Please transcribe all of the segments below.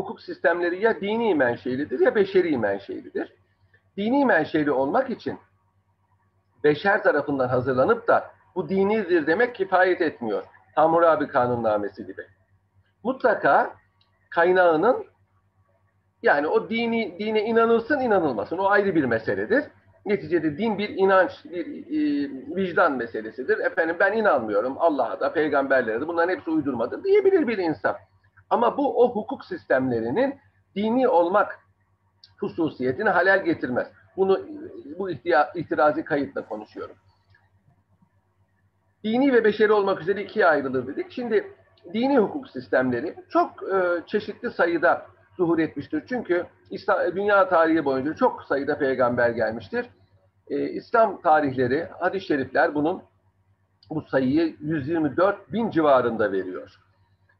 hukuk sistemleri ya dini menşelidir ya beşeri menşelidir. Dini menşeli olmak için beşer tarafından hazırlanıp da bu dinidir demek kifayet etmiyor. Hammurabi kanunnamesi gibi. Mutlaka kaynağının yani o dini dine inanılsın inanılmasın o ayrı bir meseledir. Neticede din bir inanç, bir e, vicdan meselesidir. Efendim ben inanmıyorum Allah'a da, peygamberlere de bunların hepsi uydurmadır diyebilir bir insan. Ama bu o hukuk sistemlerinin dini olmak hususiyetini halel getirmez. Bunu bu ihtiya, itirazi kayıtla konuşuyorum. Dini ve beşeri olmak üzere ikiye ayrılır dedik. Şimdi dini hukuk sistemleri çok e, çeşitli sayıda zuhur etmiştir. Çünkü İslam, dünya tarihi boyunca çok sayıda peygamber gelmiştir. E, İslam tarihleri, hadis-i şerifler bunun bu sayıyı 124 bin civarında veriyor.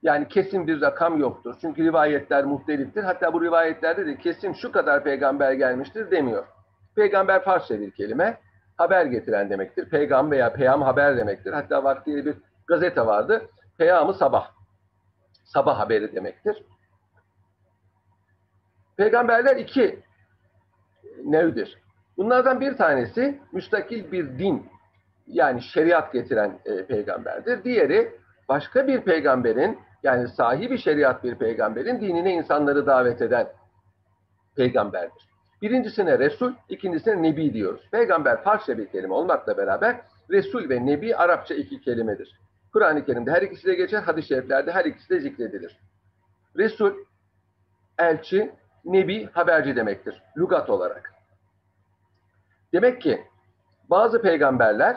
Yani kesin bir rakam yoktur. Çünkü rivayetler muhteliftir. Hatta bu rivayetlerde de kesin şu kadar peygamber gelmiştir demiyor. Peygamber Farsça bir kelime. Haber getiren demektir. Peygamber veya peyam haber demektir. Hatta vaktiyle bir gazete vardı. Peyamı sabah. Sabah haberi demektir. Peygamberler iki nevdir. Bunlardan bir tanesi müstakil bir din yani şeriat getiren e, peygamberdir. Diğeri başka bir peygamberin yani sahibi şeriat bir peygamberin dinine insanları davet eden peygamberdir. Birincisine Resul, ikincisine Nebi diyoruz. Peygamber Farsça bir kelime olmakla beraber Resul ve Nebi Arapça iki kelimedir. Kur'an-ı Kerim'de her ikisi de geçer, hadis-i şeriflerde her ikisi de zikredilir. Resul, elçi, Nebi, haberci demektir. Lugat olarak. Demek ki bazı peygamberler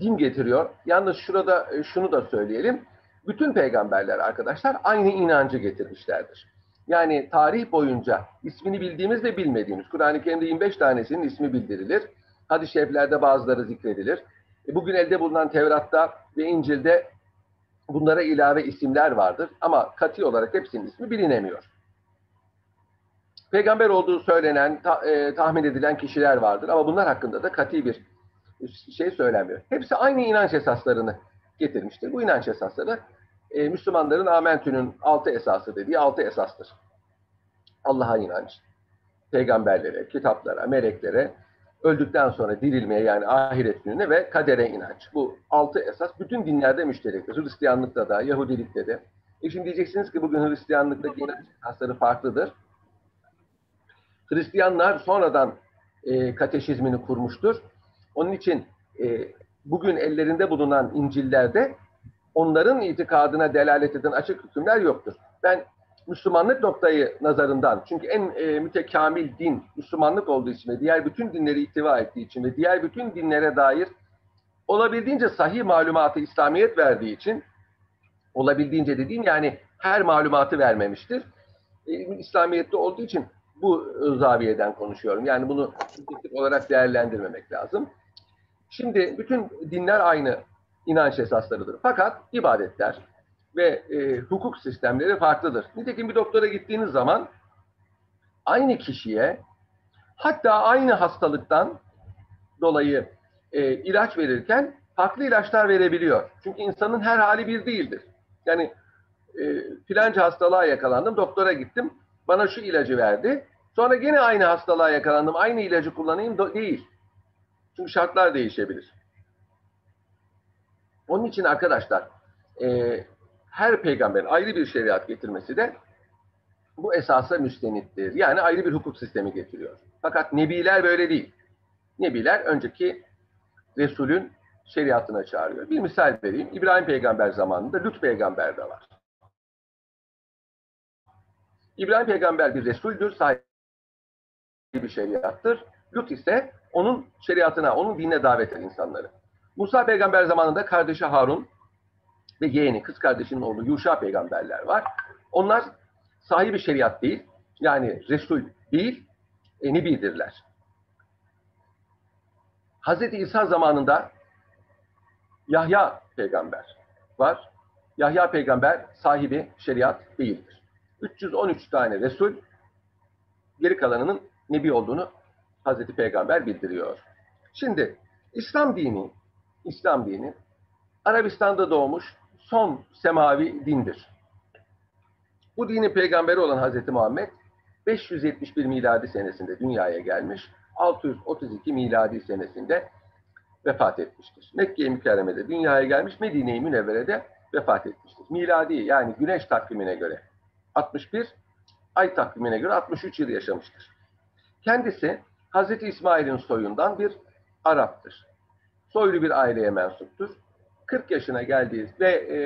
din getiriyor. Yalnız şurada e, şunu da söyleyelim. Bütün peygamberler arkadaşlar aynı inancı getirmişlerdir. Yani tarih boyunca ismini bildiğimiz ve bilmediğimiz, Kur'an-ı Kerim'de 25 tanesinin ismi bildirilir. Hadis-i şeriflerde bazıları zikredilir. E, bugün elde bulunan Tevrat'ta ve İncil'de bunlara ilave isimler vardır. Ama katı olarak hepsinin ismi bilinemiyor. Peygamber olduğu söylenen, e, tahmin edilen kişiler vardır. Ama bunlar hakkında da katı bir şey söylenmiyor. Hepsi aynı inanç esaslarını getirmiştir. Bu inanç esasları e, Müslümanların amentünün altı esası dediği altı esastır. Allah'a inanç, peygamberlere, kitaplara, meleklere, öldükten sonra dirilmeye yani ahiret gününe ve kadere inanç. Bu altı esas bütün dinlerde müşterektir. Hristiyanlıkta da, Yahudilikte de. E şimdi diyeceksiniz ki bugün Hristiyanlıktaki inanç esasları farklıdır. Hristiyanlar sonradan e, kateşizmini kurmuştur. Onun için e, bugün ellerinde bulunan İncil'lerde onların itikadına delalet eden açık hükümler yoktur. Ben Müslümanlık noktayı nazarından, çünkü en e, mütekamil din Müslümanlık olduğu için ve diğer bütün dinleri ihtiva ettiği için ve diğer bütün dinlere dair olabildiğince sahih malumatı İslamiyet verdiği için, olabildiğince dediğim yani her malumatı vermemiştir. E, İslamiyet'te olduğu için bu zaviyeden konuşuyorum. Yani bunu olarak değerlendirmemek lazım. Şimdi bütün dinler aynı inanç esaslarıdır. Fakat ibadetler ve e, hukuk sistemleri farklıdır. Nitekim bir doktora gittiğiniz zaman aynı kişiye hatta aynı hastalıktan dolayı e, ilaç verirken farklı ilaçlar verebiliyor. Çünkü insanın her hali bir değildir. Yani e, filanca hastalığa yakalandım, doktora gittim, bana şu ilacı verdi. Sonra gene aynı hastalığa yakalandım, aynı ilacı kullanayım do- değil. Çünkü şartlar değişebilir. Onun için arkadaşlar e, her peygamberin ayrı bir şeriat getirmesi de bu esasa müstenittir. Yani ayrı bir hukuk sistemi getiriyor. Fakat nebiler böyle değil. Nebiler önceki Resulün şeriatına çağırıyor. Bir misal vereyim. İbrahim peygamber zamanında Lut peygamber de var. İbrahim peygamber bir Resuldür, sahibi bir şeriattır. Lut ise onun şeriatına, onun dinine davet eden insanları. Musa peygamber zamanında kardeşi Harun ve yeğeni, kız kardeşinin oğlu Yuşa peygamberler var. Onlar sahibi şeriat değil, yani Resul değil, e, Nebidirler. Hazreti İsa zamanında Yahya peygamber var. Yahya peygamber sahibi şeriat değildir. 313 tane Resul, geri kalanının Nebi olduğunu Hazreti Peygamber bildiriyor. Şimdi İslam dini, İslam dini Arabistan'da doğmuş son semavi dindir. Bu dinin peygamberi olan Hazreti Muhammed 571 miladi senesinde dünyaya gelmiş. 632 miladi senesinde vefat etmiştir. Mekke-i Mükerreme'de dünyaya gelmiş, Medine-i Münevvere'de vefat etmiştir. Miladi yani güneş takvimine göre 61, ay takvimine göre 63 yıl yaşamıştır. Kendisi Hazreti İsmail'in soyundan bir Arap'tır. Soylu bir aileye mensuptur. 40 yaşına geldiği ve e,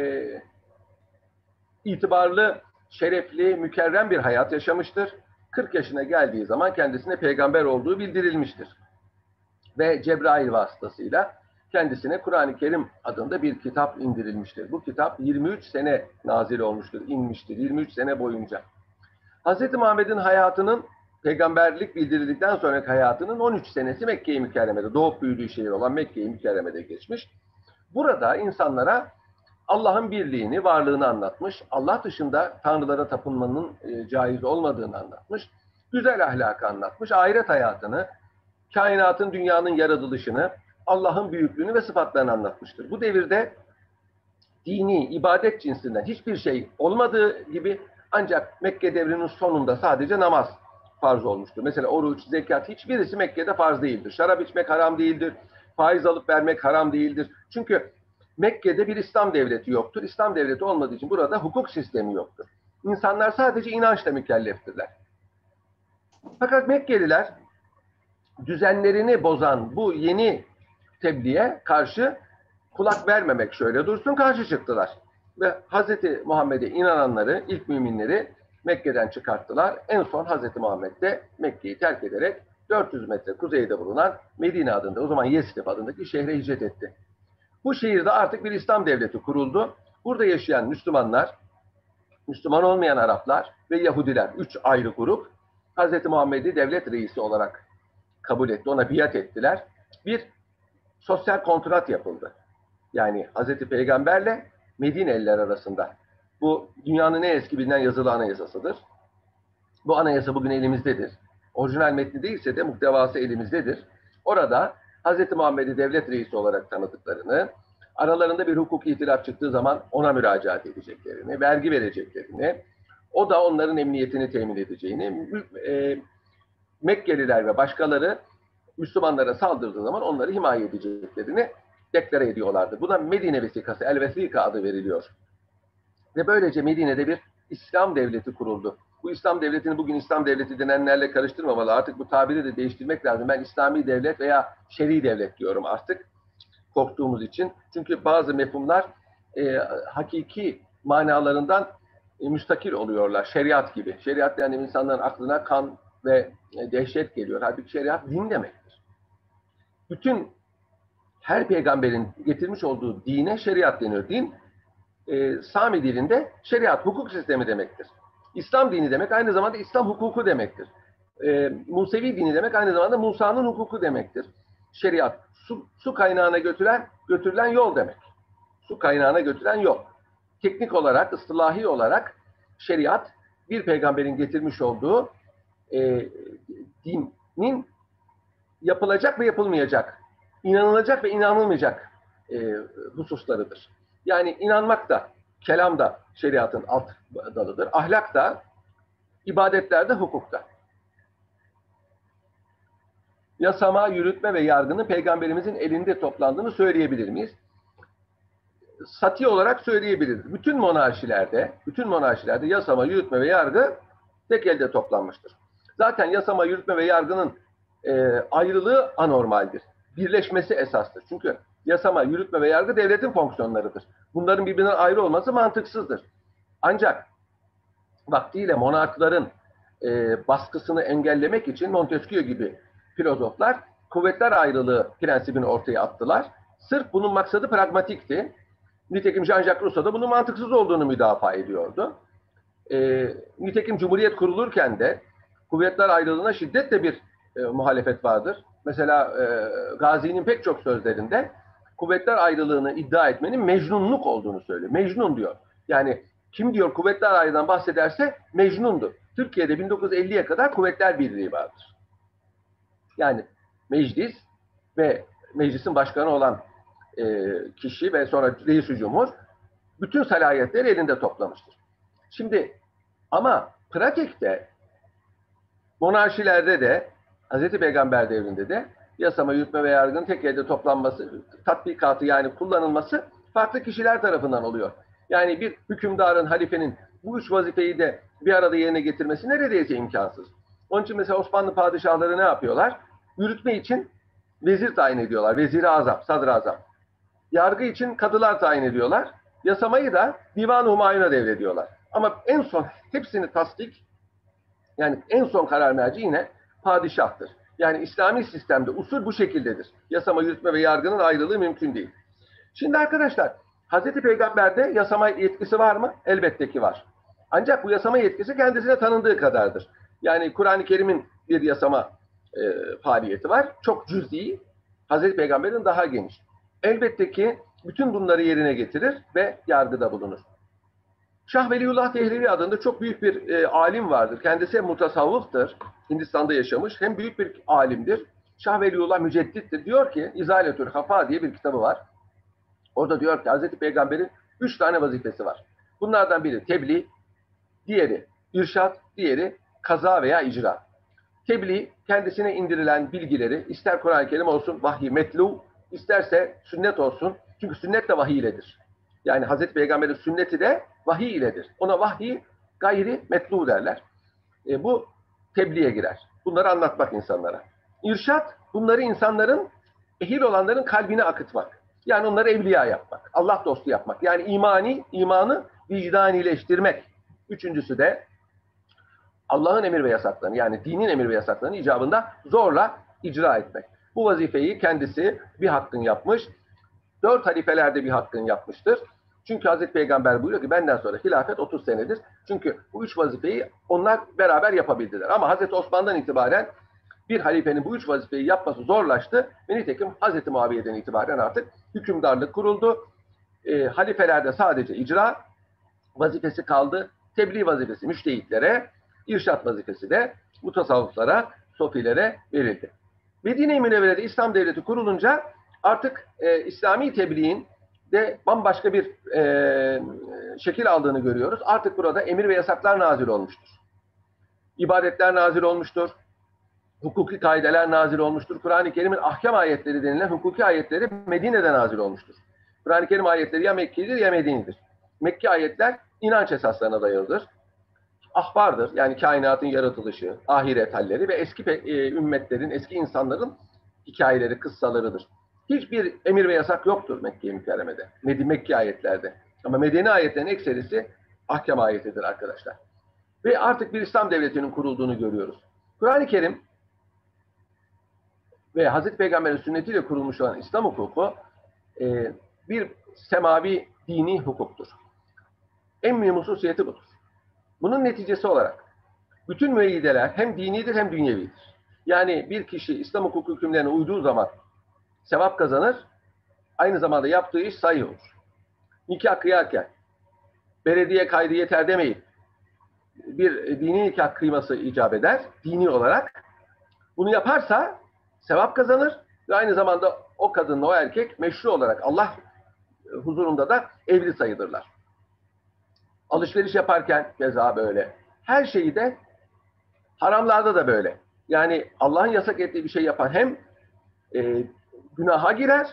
itibarlı, şerefli, mükerrem bir hayat yaşamıştır. 40 yaşına geldiği zaman kendisine peygamber olduğu bildirilmiştir. Ve Cebrail vasıtasıyla kendisine Kur'an-ı Kerim adında bir kitap indirilmiştir. Bu kitap 23 sene nazil olmuştur, inmiştir 23 sene boyunca. Hz. Muhammed'in hayatının peygamberlik bildirildikten sonraki hayatının 13 senesi Mekke-i Mükerreme'de, doğup büyüdüğü şehir olan Mekke-i Mükerreme'de geçmiş. Burada insanlara Allah'ın birliğini, varlığını anlatmış. Allah dışında tanrılara tapınmanın e, caiz olmadığını anlatmış. Güzel ahlakı anlatmış. Ahiret hayatını, kainatın, dünyanın yaratılışını, Allah'ın büyüklüğünü ve sıfatlarını anlatmıştır. Bu devirde dini, ibadet cinsinden hiçbir şey olmadığı gibi ancak Mekke devrinin sonunda sadece namaz farz olmuştur. Mesela oruç, zekat hiçbirisi Mekke'de farz değildir. Şarap içmek haram değildir. Faiz alıp vermek haram değildir. Çünkü Mekke'de bir İslam devleti yoktur. İslam devleti olmadığı için burada hukuk sistemi yoktur. İnsanlar sadece inançla mükelleftirler. Fakat Mekkeliler düzenlerini bozan bu yeni tebliğe karşı kulak vermemek şöyle dursun karşı çıktılar. Ve Hz. Muhammed'e inananları, ilk müminleri Mekke'den çıkarttılar. En son Hz. Muhammed de Mekke'yi terk ederek 400 metre kuzeyde bulunan Medine adında, o zaman Yesrib adındaki şehre hicret etti. Bu şehirde artık bir İslam devleti kuruldu. Burada yaşayan Müslümanlar, Müslüman olmayan Araplar ve Yahudiler, üç ayrı grup Hz. Muhammed'i devlet reisi olarak kabul etti, ona biat ettiler. Bir sosyal kontrat yapıldı. Yani Hz. Peygamberle Medineliler arasında. Bu dünyanın en eski bilinen yazılı anayasasıdır. Bu anayasa bugün elimizdedir. Orijinal metni değilse de muhtevası elimizdedir. Orada Hz. Muhammed'i devlet reisi olarak tanıdıklarını, aralarında bir hukuk itilaf çıktığı zaman ona müracaat edeceklerini, vergi vereceklerini, o da onların emniyetini temin edeceğini, e, Mekkeliler ve başkaları Müslümanlara saldırdığı zaman onları himaye edeceklerini deklare ediyorlardı. Buna Medine vesikası, El Vesika adı veriliyor. Ve böylece Medine'de bir İslam devleti kuruldu. Bu İslam devletini bugün İslam devleti denenlerle karıştırmamalı. Artık bu tabiri de değiştirmek lazım. Ben İslami devlet veya şer'i devlet diyorum artık korktuğumuz için. Çünkü bazı mefhumlar e, hakiki manalarından e, müstakil oluyorlar. Şeriat gibi. Şeriat yani insanların aklına kan ve e, dehşet geliyor. Halbuki şeriat din demektir. Bütün her peygamberin getirmiş olduğu dine şeriat deniyor. Din e, Sami dilinde şeriat, hukuk sistemi demektir. İslam dini demek aynı zamanda İslam hukuku demektir. E, Musevi dini demek aynı zamanda Musa'nın hukuku demektir. Şeriat, su, su kaynağına götüren, götürülen yol demek. Su kaynağına götüren yol. Teknik olarak, ıstılahi olarak şeriat bir peygamberin getirmiş olduğu e, dinin yapılacak ve yapılmayacak, inanılacak ve inanılmayacak e, hususlarıdır. Yani inanmak da, kelam da şeriatın alt dalıdır. Ahlak da, ibadetler de hukukta. Yasama, yürütme ve yargının peygamberimizin elinde toplandığını söyleyebilir miyiz? Sati olarak söyleyebiliriz. Bütün monarşilerde, bütün monarşilerde yasama, yürütme ve yargı tek elde toplanmıştır. Zaten yasama, yürütme ve yargının e, ayrılığı anormaldir. Birleşmesi esastır. Çünkü yasama, yürütme ve yargı devletin fonksiyonlarıdır. Bunların birbirinden ayrı olması mantıksızdır. Ancak vaktiyle monarkların e, baskısını engellemek için Montesquieu gibi filozoflar kuvvetler ayrılığı prensibini ortaya attılar. Sırf bunun maksadı pragmatikti. Nitekim Jean-Jacques Rousseau da bunun mantıksız olduğunu müdafaa ediyordu. E, nitekim Cumhuriyet kurulurken de kuvvetler ayrılığına şiddetle bir e, muhalefet vardır. Mesela e, Gazi'nin pek çok sözlerinde kuvvetler ayrılığını iddia etmenin mecnunluk olduğunu söylüyor. Mecnun diyor. Yani kim diyor kuvvetler ayrılığından bahsederse mecnundur. Türkiye'de 1950'ye kadar kuvvetler birliği vardır. Yani meclis ve meclisin başkanı olan e, kişi ve sonra reis cumhur bütün salayetleri elinde toplamıştır. Şimdi Ama pratikte monarşilerde de Hz. Peygamber devrinde de yasama, yürütme ve yargının tek elde toplanması, tatbikatı yani kullanılması farklı kişiler tarafından oluyor. Yani bir hükümdarın, halifenin bu üç vazifeyi de bir arada yerine getirmesi neredeyse imkansız. Onun için mesela Osmanlı padişahları ne yapıyorlar? Yürütme için vezir tayin ediyorlar. Veziri azam, sadrazam. Yargı için kadılar tayin ediyorlar. Yasamayı da divan-ı humayuna devrediyorlar. Ama en son hepsini tasdik, yani en son karar merci yine padişahtır. Yani İslami sistemde usul bu şekildedir. Yasama, yürütme ve yargının ayrılığı mümkün değil. Şimdi arkadaşlar, Hazreti Peygamber'de yasama yetkisi var mı? Elbette ki var. Ancak bu yasama yetkisi kendisine tanındığı kadardır. Yani Kur'an-ı Kerim'in bir yasama e, faaliyeti var. Çok cüz'i, Hazreti Peygamber'in daha geniş. Elbette ki bütün bunları yerine getirir ve yargıda bulunur. Şah Veliullah Dehlevi adında çok büyük bir e, alim vardır. Kendisi hem mutasavvıftır, Hindistan'da yaşamış, hem büyük bir alimdir. Şah Veliullah müceddittir. Diyor ki, İzaletül Hafa diye bir kitabı var. Orada diyor ki Hazreti Peygamber'in üç tane vazifesi var. Bunlardan biri tebliğ, diğeri irşat, diğeri kaza veya icra. Tebliğ, kendisine indirilen bilgileri, ister Kur'an-ı Kerim olsun vahiy metlu, isterse sünnet olsun. Çünkü sünnet de vahiy iledir. Yani Hazreti Peygamber'in sünneti de vahiy iledir. Ona vahiy gayri metlu derler. E, bu tebliğe girer. Bunları anlatmak insanlara. İrşat, bunları insanların, ehil olanların kalbine akıtmak. Yani onları evliya yapmak, Allah dostu yapmak. Yani imani, imanı vicdanileştirmek. Üçüncüsü de Allah'ın emir ve yasaklarını yani dinin emir ve yasaklarını icabında zorla icra etmek. Bu vazifeyi kendisi bir hakkın yapmış. Dört halifelerde bir hakkın yapmıştır. Çünkü Hazreti Peygamber buyuruyor ki benden sonra hilafet 30 senedir. Çünkü bu üç vazifeyi onlar beraber yapabildiler. Ama Hazreti Osman'dan itibaren bir halifenin bu üç vazifeyi yapması zorlaştı. Ve nitekim Hazreti Muaviye'den itibaren artık hükümdarlık kuruldu. E, halifelerde sadece icra vazifesi kaldı. Tebliğ vazifesi müştehitlere, irşat vazifesi de mutasavvıflara, sofilere verildi. Medine-i Münevvere'de İslam Devleti kurulunca artık e, İslami tebliğin de bambaşka bir e, şekil aldığını görüyoruz. Artık burada emir ve yasaklar nazil olmuştur. İbadetler nazil olmuştur. Hukuki kaideler nazil olmuştur. Kur'an-ı Kerim'in ahkam ayetleri denilen hukuki ayetleri Medine'de nazil olmuştur. Kur'an-ı Kerim ayetleri ya Mekke'dir ya Medine'dir. Mekki ayetler inanç esaslarına dayalıdır. Ahbardır yani kainatın yaratılışı, ahiret halleri ve eski e, ümmetlerin, eski insanların hikayeleri, kıssalarıdır. Hiçbir emir ve yasak yoktur Mekke-i Mükerreme'de. Med Mekke ayetlerde. Ama Medeni ayetlerin ekserisi ahkam ayetidir arkadaşlar. Ve artık bir İslam devletinin kurulduğunu görüyoruz. Kur'an-ı Kerim ve Hazreti Peygamber'in sünnetiyle kurulmuş olan İslam hukuku e, bir semavi dini hukuktur. En mühim hususiyeti budur. Bunun neticesi olarak bütün müeyyideler hem dinidir hem dünyevidir. Yani bir kişi İslam hukuku hükümlerine uyduğu zaman sevap kazanır, aynı zamanda yaptığı iş sayı olur. Nikah kıyarken belediye kaydı yeter demeyip bir dini nikah kıyması icap eder, dini olarak. Bunu yaparsa sevap kazanır ve aynı zamanda o kadınla o erkek meşru olarak Allah huzurunda da evli sayılırlar. Alışveriş yaparken keza böyle. Her şeyi de haramlarda da böyle. Yani Allah'ın yasak ettiği bir şey yapan hem e, günaha girer,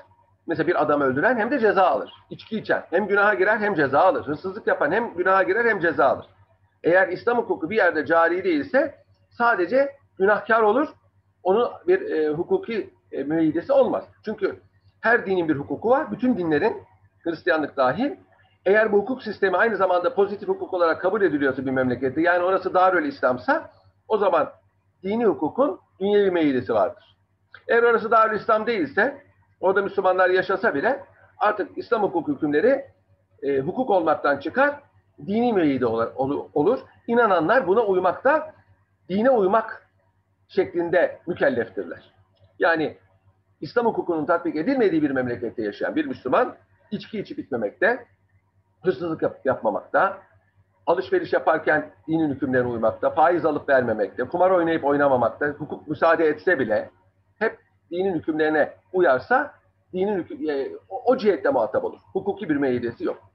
mesela bir adam öldüren hem de ceza alır. İçki içen hem günaha girer hem ceza alır. Hırsızlık yapan hem günaha girer hem ceza alır. Eğer İslam hukuku bir yerde cari değilse sadece günahkar olur. Onun bir e, hukuki e, müeyyidesi olmaz. Çünkü her dinin bir hukuku var. Bütün dinlerin Hristiyanlık dahil eğer bu hukuk sistemi aynı zamanda pozitif hukuk olarak kabul ediliyorsa bir memlekette, yani orası Darül İslam'sa, o zaman dini hukukun dünyevi meyilesi vardır. Eğer orası Darül İslam değilse, orada Müslümanlar yaşasa bile artık İslam hukuk hükümleri e, hukuk olmaktan çıkar, dini meyili olur. İnananlar buna uymakta, dine uymak şeklinde mükelleftirler. Yani İslam hukukunun tatbik edilmediği bir memlekette yaşayan bir Müslüman içki içip bitmemekte, hırsızlık yap, yapmamakta, alışveriş yaparken dinin hükümlerine uymakta, faiz alıp vermemekte, kumar oynayıp oynamamakta, hukuk müsaade etse bile dinin hükümlerine uyarsa dinin hüküm, e, o, o cihette muhatap olur. Hukuki bir meyilesi yok.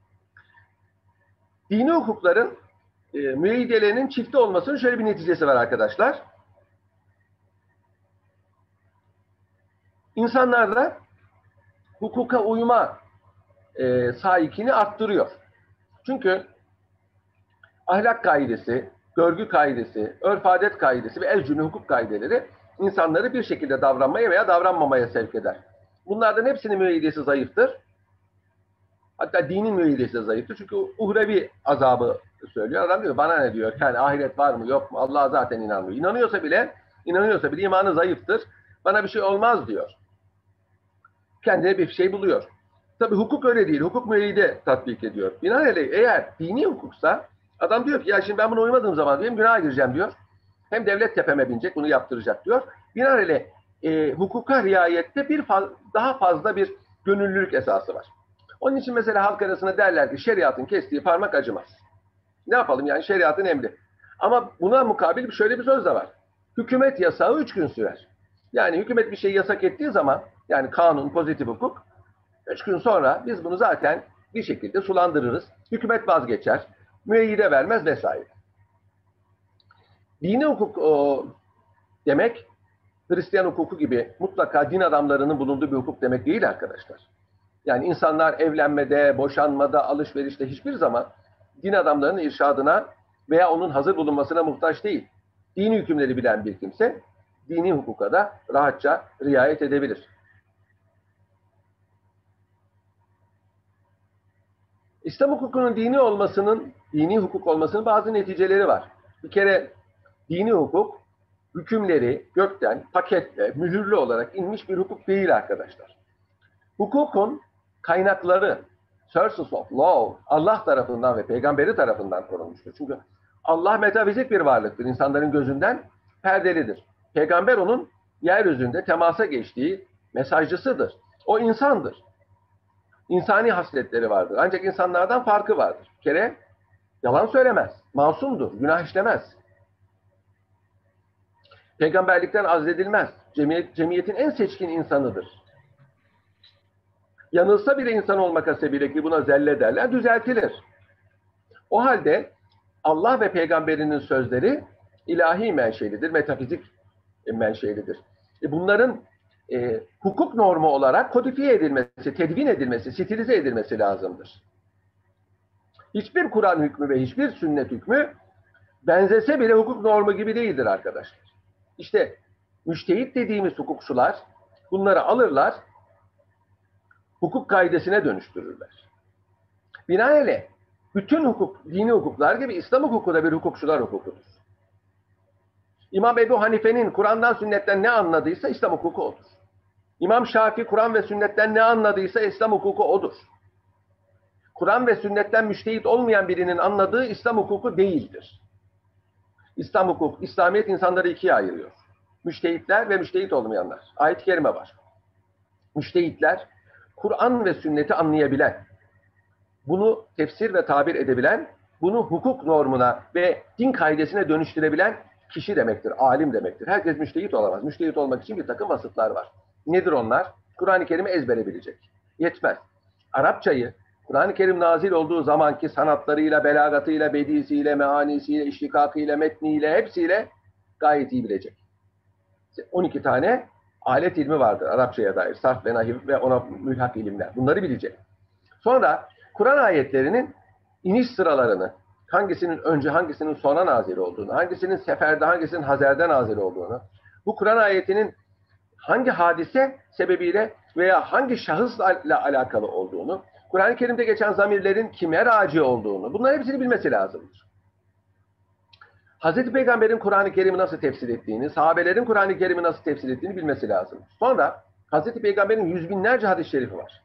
Dini hukukların e, müeyyidelerinin çifte olmasının şöyle bir neticesi var arkadaşlar. İnsanlarda hukuka uyma e, sahikini arttırıyor. Çünkü ahlak kaidesi, görgü kaidesi, örf adet kaidesi ve el hukuk kaideleri insanları bir şekilde davranmaya veya davranmamaya sevk eder. Bunlardan hepsinin müeyyidesi zayıftır. Hatta dinin müeyyidesi de zayıftır. Çünkü uhrevi azabı söylüyor. Adam diyor bana ne diyor? Yani ahiret var mı yok mu? Allah zaten inanmıyor. İnanıyorsa bile inanıyorsa bile imanı zayıftır. Bana bir şey olmaz diyor. Kendine bir şey buluyor. Tabi hukuk öyle değil. Hukuk müeyyide tatbik ediyor. Binaenaleyh eğer dini hukuksa adam diyor ki ya şimdi ben buna uymadığım zaman hem günaha gireceğim diyor. Hem devlet tepeme binecek bunu yaptıracak diyor. Binaenaleyh e, hukuka riayette bir faz, daha fazla bir gönüllülük esası var. Onun için mesela halk arasında derler ki şeriatın kestiği parmak acımaz. Ne yapalım yani şeriatın emri. Ama buna mukabil şöyle bir söz de var. Hükümet yasağı üç gün sürer. Yani hükümet bir şey yasak ettiği zaman yani kanun, pozitif hukuk üç gün sonra biz bunu zaten bir şekilde sulandırırız. Hükümet vazgeçer, müeyyide vermez vesaire. Dini hukuk o, demek Hristiyan hukuku gibi mutlaka din adamlarının bulunduğu bir hukuk demek değil arkadaşlar. Yani insanlar evlenmede, boşanmada, alışverişte hiçbir zaman din adamlarının irşadına veya onun hazır bulunmasına muhtaç değil. Dini hükümleri bilen bir kimse dini hukuka da rahatça riayet edebilir. İslam hukukunun dini olmasının, dini hukuk olmasının bazı neticeleri var. Bir kere dini hukuk hükümleri gökten paketle, mühürlü olarak inmiş bir hukuk değil arkadaşlar. Hukukun kaynakları, sources of law, Allah tarafından ve peygamberi tarafından korunmuştur. Çünkü Allah metafizik bir varlıktır. İnsanların gözünden perdelidir. Peygamber onun yeryüzünde temasa geçtiği mesajcısıdır. O insandır. İnsani hasletleri vardır. Ancak insanlardan farkı vardır. Bir kere yalan söylemez. Masumdur. Günah işlemez. Peygamberlikten azledilmez. Cemiyet, cemiyetin en seçkin insanıdır. Yanılsa bile insan olmak hasebiyle ki buna zelle derler, düzeltilir. O halde Allah ve peygamberinin sözleri ilahi menşelidir, metafizik menşelidir. E bunların e, hukuk normu olarak kodifiye edilmesi, tedvin edilmesi, stilize edilmesi lazımdır. Hiçbir Kur'an hükmü ve hiçbir sünnet hükmü benzese bile hukuk normu gibi değildir arkadaşlar. İşte müştehit dediğimiz hukukçular bunları alırlar, hukuk kaidesine dönüştürürler. Binaenaleyh bütün hukuk, dini hukuklar gibi İslam hukuku da bir hukukçular hukukudur. İmam Ebu Hanife'nin Kur'an'dan sünnetten ne anladıysa İslam hukuku odur. İmam Şafii Kur'an ve sünnetten ne anladıysa İslam hukuku odur. Kur'an ve sünnetten müştehit olmayan birinin anladığı İslam hukuku değildir. İslam hukuk, İslamiyet insanları ikiye ayırıyor. Müştehitler ve müştehit olmayanlar. Ayet-i kerime var. Müştehitler, Kur'an ve sünneti anlayabilen, bunu tefsir ve tabir edebilen, bunu hukuk normuna ve din kaidesine dönüştürebilen kişi demektir, alim demektir. Herkes müştehit olamaz. Müştehit olmak için bir takım vasıflar var. Nedir onlar? Kur'an-ı Kerim'i ezbere bilecek. Yetmez. Arapçayı Kur'an-ı Kerim nazil olduğu zamanki sanatlarıyla, belagatıyla, bedisiyle, meanisiyle, iştikakıyla, metniyle, hepsiyle gayet iyi bilecek. 12 tane alet ilmi vardır Arapçaya dair. Sarf ve nahiv ve ona mülhak ilimler. Bunları bilecek. Sonra Kur'an ayetlerinin iniş sıralarını, hangisinin önce hangisinin sona nazil olduğunu, hangisinin seferde hangisinin hazerde nazil olduğunu, bu Kur'an ayetinin hangi hadise sebebiyle veya hangi şahısla alakalı olduğunu, Kur'an-ı Kerim'de geçen zamirlerin kime raci olduğunu, bunların hepsini bilmesi lazımdır. Hazreti Peygamber'in Kur'an-ı Kerim'i nasıl tefsir ettiğini, sahabelerin Kur'an-ı Kerim'i nasıl tefsir ettiğini bilmesi lazım. Sonra Hazreti Peygamber'in yüz binlerce hadis-i şerifi var.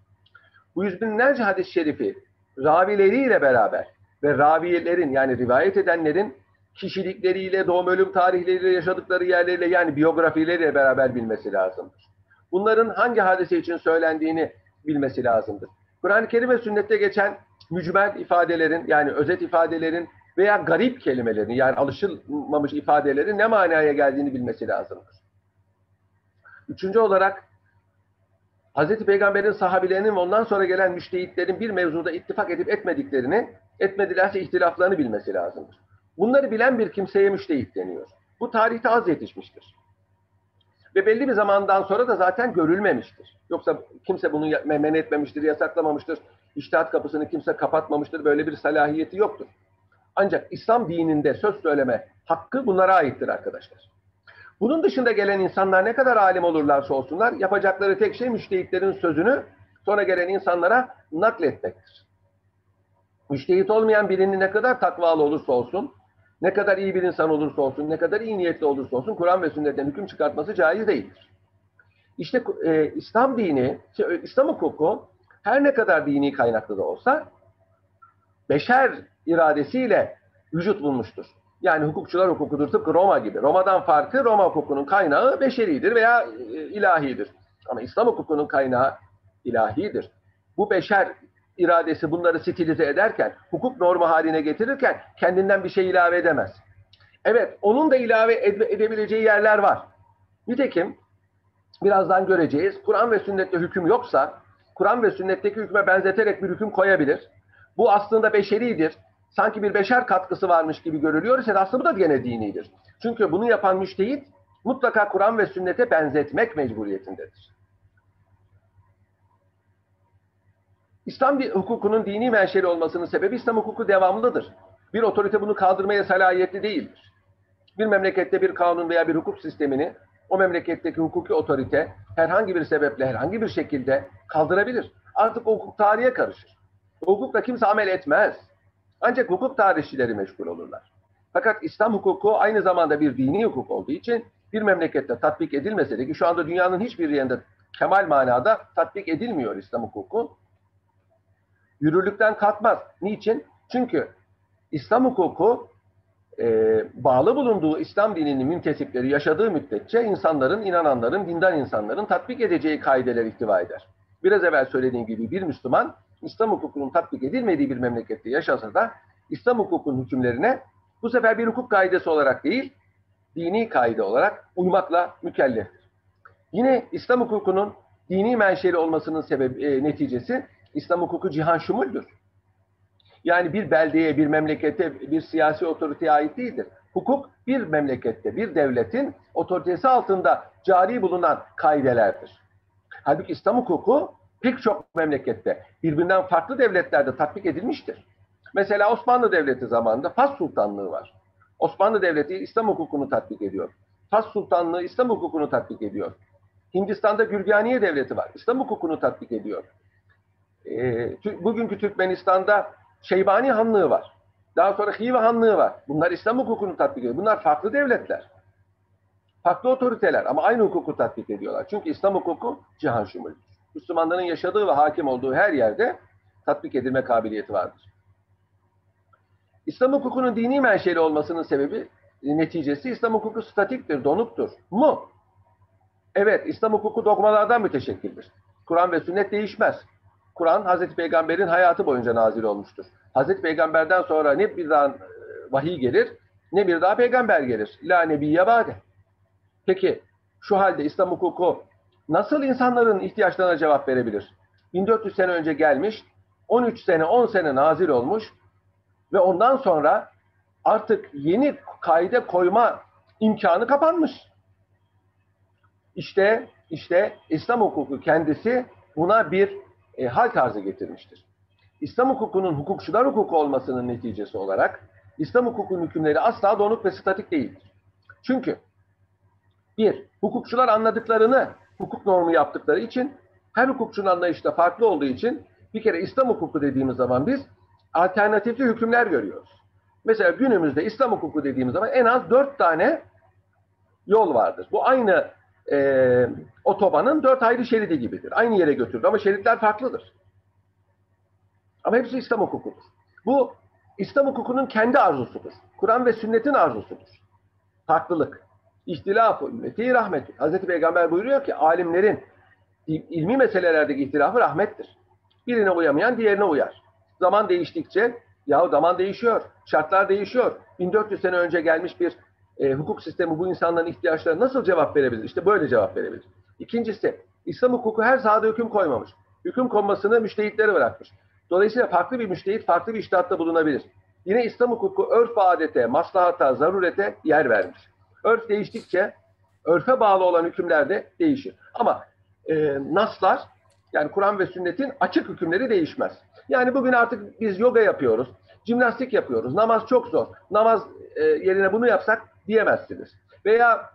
Bu yüz binlerce hadis-i şerifi ravileriyle beraber ve raviyelerin yani rivayet edenlerin kişilikleriyle, doğum ölüm tarihleriyle, yaşadıkları yerleriyle yani biyografileriyle beraber bilmesi lazımdır. Bunların hangi hadise için söylendiğini bilmesi lazımdır. Kur'an-ı Kerim ve sünnette geçen mücmel ifadelerin yani özet ifadelerin veya garip kelimelerin yani alışılmamış ifadelerin ne manaya geldiğini bilmesi lazımdır. Üçüncü olarak Hz. Peygamber'in sahabilerinin ve ondan sonra gelen müştehitlerin bir mevzuda ittifak edip etmediklerini, etmedilerse ihtilaflarını bilmesi lazımdır. Bunları bilen bir kimseye müştehit deniyor. Bu tarihte az yetişmiştir. Ve belli bir zamandan sonra da zaten görülmemiştir. Yoksa kimse bunu men etmemiştir, yasaklamamıştır. İştihat kapısını kimse kapatmamıştır. Böyle bir salahiyeti yoktur. Ancak İslam dininde söz söyleme hakkı bunlara aittir arkadaşlar. Bunun dışında gelen insanlar ne kadar alim olurlarsa olsunlar yapacakları tek şey müştehitlerin sözünü sonra gelen insanlara nakletmektir. Müştehit olmayan birinin ne kadar takvalı olursa olsun, ne kadar iyi bir insan olursa olsun, ne kadar iyi niyetli olursa olsun Kur'an ve sünnetten hüküm çıkartması caiz değildir. İşte e, İslam dini, şey, İslam hukuku her ne kadar dini kaynaklı da olsa beşer iradesiyle vücut bulmuştur. Yani hukukçular hukukudur tıpkı Roma gibi. Roma'dan farkı Roma hukukunun kaynağı beşeridir veya e, ilahidir. Ama İslam hukukunun kaynağı ilahidir. Bu beşer iradesi bunları stilize ederken, hukuk normu haline getirirken kendinden bir şey ilave edemez. Evet, onun da ilave edebileceği yerler var. Nitekim birazdan göreceğiz. Kur'an ve sünnette hüküm yoksa, Kur'an ve sünnetteki hükme benzeterek bir hüküm koyabilir. Bu aslında beşeridir. Sanki bir beşer katkısı varmış gibi görülüyor ise aslında bu da gene dinidir. Çünkü bunu yapan müştehit mutlaka Kur'an ve sünnete benzetmek mecburiyetindedir. İslam hukukunun dini menşeli olmasının sebebi İslam hukuku devamlıdır. Bir otorite bunu kaldırmaya salayetli değildir. Bir memlekette bir kanun veya bir hukuk sistemini o memleketteki hukuki otorite herhangi bir sebeple, herhangi bir şekilde kaldırabilir. Artık hukuk tarihe karışır. Hukukla kimse amel etmez. Ancak hukuk tarihçileri meşgul olurlar. Fakat İslam hukuku aynı zamanda bir dini hukuk olduğu için bir memlekette tatbik edilmese de ki şu anda dünyanın hiçbir yerinde kemal manada tatbik edilmiyor İslam hukuku yürürlükten kalkmaz. Niçin? Çünkü İslam hukuku e, bağlı bulunduğu İslam dininin müntesipleri yaşadığı müddetçe insanların, inananların, dindar insanların tatbik edeceği kaideler ihtiva eder. Biraz evvel söylediğim gibi bir Müslüman İslam hukukunun tatbik edilmediği bir memlekette yaşasa da İslam hukukunun hükümlerine bu sefer bir hukuk kaidesi olarak değil, dini kaide olarak uymakla mükelleftir. Yine İslam hukukunun dini menşeli olmasının sebebi, e, neticesi İslam hukuku cihan şumuldür. Yani bir beldeye, bir memlekete, bir siyasi otoriteye ait değildir. Hukuk bir memlekette, bir devletin otoritesi altında cari bulunan kaidelerdir. Halbuki İslam hukuku pek çok memlekette, birbirinden farklı devletlerde tatbik edilmiştir. Mesela Osmanlı Devleti zamanında Fas Sultanlığı var. Osmanlı Devleti İslam hukukunu tatbik ediyor. Fas Sultanlığı İslam hukukunu tatbik ediyor. Hindistan'da Gürganiye Devleti var. İslam hukukunu tatbik ediyor e, bugünkü Türkmenistan'da Şeybani Hanlığı var. Daha sonra Hive Hanlığı var. Bunlar İslam hukukunu tatbik ediyor. Bunlar farklı devletler. Farklı otoriteler ama aynı hukuku tatbik ediyorlar. Çünkü İslam hukuku cihan şumul. Müslümanların yaşadığı ve hakim olduğu her yerde tatbik edilme kabiliyeti vardır. İslam hukukunun dini menşeli olmasının sebebi neticesi İslam hukuku statiktir, donuktur. Mu? Evet, İslam hukuku dogmalardan müteşekkildir. Kur'an ve sünnet değişmez. Kur'an Hazreti Peygamber'in hayatı boyunca nazil olmuştur. Hazreti Peygamber'den sonra ne bir daha e, vahiy gelir ne bir daha peygamber gelir. La nebiyye bade. Peki şu halde İslam hukuku nasıl insanların ihtiyaçlarına cevap verebilir? 1400 sene önce gelmiş, 13 sene, 10 sene nazil olmuş ve ondan sonra artık yeni kaide koyma imkanı kapanmış. İşte işte İslam hukuku kendisi buna bir e, hal tarzı getirmiştir. İslam hukukunun hukukçular hukuku olmasının neticesi olarak İslam hukukunun hükümleri asla donuk ve statik değildir. Çünkü bir, hukukçular anladıklarını hukuk normu yaptıkları için her hukukçunun anlayışı da farklı olduğu için bir kere İslam hukuku dediğimiz zaman biz alternatifli hükümler görüyoruz. Mesela günümüzde İslam hukuku dediğimiz zaman en az dört tane yol vardır. Bu aynı e, otobanın dört ayrı şeridi gibidir. Aynı yere götürür ama şeritler farklıdır. Ama hepsi İslam hukukudur. Bu İslam hukukunun kendi arzusudur. Kur'an ve sünnetin arzusudur. Farklılık. İhtilafı ümmeti rahmettir. Hazreti Peygamber buyuruyor ki alimlerin ilmi meselelerdeki ihtilafı rahmettir. Birine uyamayan diğerine uyar. Zaman değiştikçe ya zaman değişiyor, şartlar değişiyor. 1400 sene önce gelmiş bir e, hukuk sistemi bu insanların ihtiyaçlarına nasıl cevap verebilir? İşte böyle cevap verebilir. İkincisi, İslam hukuku her sahada hüküm koymamış. Hüküm konmasını müştehitlere bırakmış. Dolayısıyla farklı bir müştehit farklı bir iştihatta bulunabilir. Yine İslam hukuku örf adete, maslahata, zarurete yer vermiş. Örf değiştikçe örfe bağlı olan hükümler de değişir. Ama e, naslar yani Kur'an ve sünnetin açık hükümleri değişmez. Yani bugün artık biz yoga yapıyoruz, jimnastik yapıyoruz, namaz çok zor. Namaz e, yerine bunu yapsak diyemezsiniz. Veya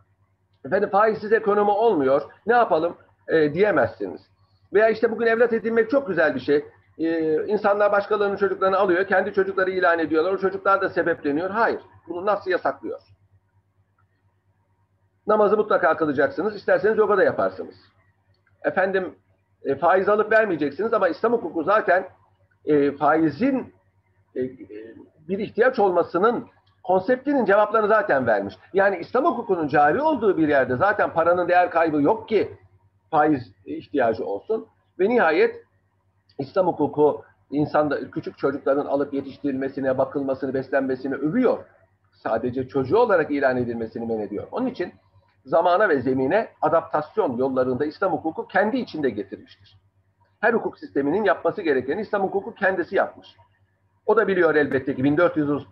efendim faizsiz ekonomi olmuyor, ne yapalım e, diyemezsiniz. Veya işte bugün evlat edinmek çok güzel bir şey. Ee, insanlar başkalarının çocuklarını alıyor, kendi çocukları ilan ediyorlar. O çocuklar da sebepleniyor. Hayır, bunu nasıl yasaklıyor? Namazı mutlaka kılacaksınız. İsterseniz yoga da yaparsınız. Efendim e, faiz alıp vermeyeceksiniz ama İslam hukuku zaten e, faizin bir ihtiyaç olmasının konseptinin cevaplarını zaten vermiş. Yani İslam hukukunun cari olduğu bir yerde zaten paranın değer kaybı yok ki faiz ihtiyacı olsun. Ve nihayet İslam hukuku insanda küçük çocukların alıp yetiştirilmesine, bakılmasını, beslenmesini övüyor. Sadece çocuğu olarak ilan edilmesini men ediyor. Onun için zamana ve zemine adaptasyon yollarında İslam hukuku kendi içinde getirmiştir. Her hukuk sisteminin yapması gerekeni İslam hukuku kendisi yapmış. O da biliyor elbette ki 1400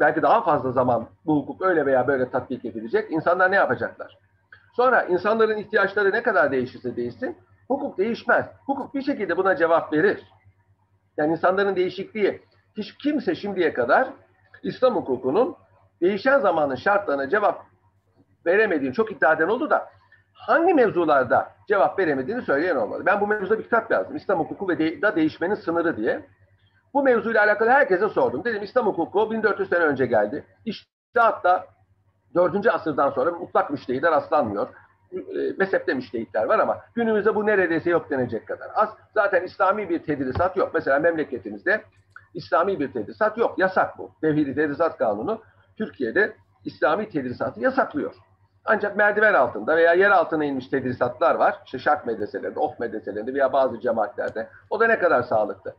belki daha fazla zaman bu hukuk öyle veya böyle tatbik edilecek. İnsanlar ne yapacaklar? Sonra insanların ihtiyaçları ne kadar değişirse değişsin, hukuk değişmez. Hukuk bir şekilde buna cevap verir. Yani insanların değişikliği, hiç kimse şimdiye kadar İslam hukukunun değişen zamanın şartlarına cevap veremediğini çok iddia eden oldu da hangi mevzularda cevap veremediğini söyleyen olmadı. Ben bu mevzuda bir kitap yazdım. İslam hukuku ve de, da değişmenin sınırı diye. Bu mevzuyla alakalı herkese sordum. Dedim İslam hukuku 1400 sene önce geldi. İşte hatta 4. asırdan sonra mutlak müştehide rastlanmıyor. E, mezhepte müştehitler var ama günümüzde bu neredeyse yok denecek kadar az. Zaten İslami bir tedrisat yok. Mesela memleketimizde İslami bir tedrisat yok. Yasak bu. Tevhidi Tedrisat Kanunu Türkiye'de İslami tedrisatı yasaklıyor. Ancak merdiven altında veya yer altına inmiş tedrisatlar var. İşte şark medreselerinde, of medreselerinde veya bazı cemaatlerde. O da ne kadar sağlıklı.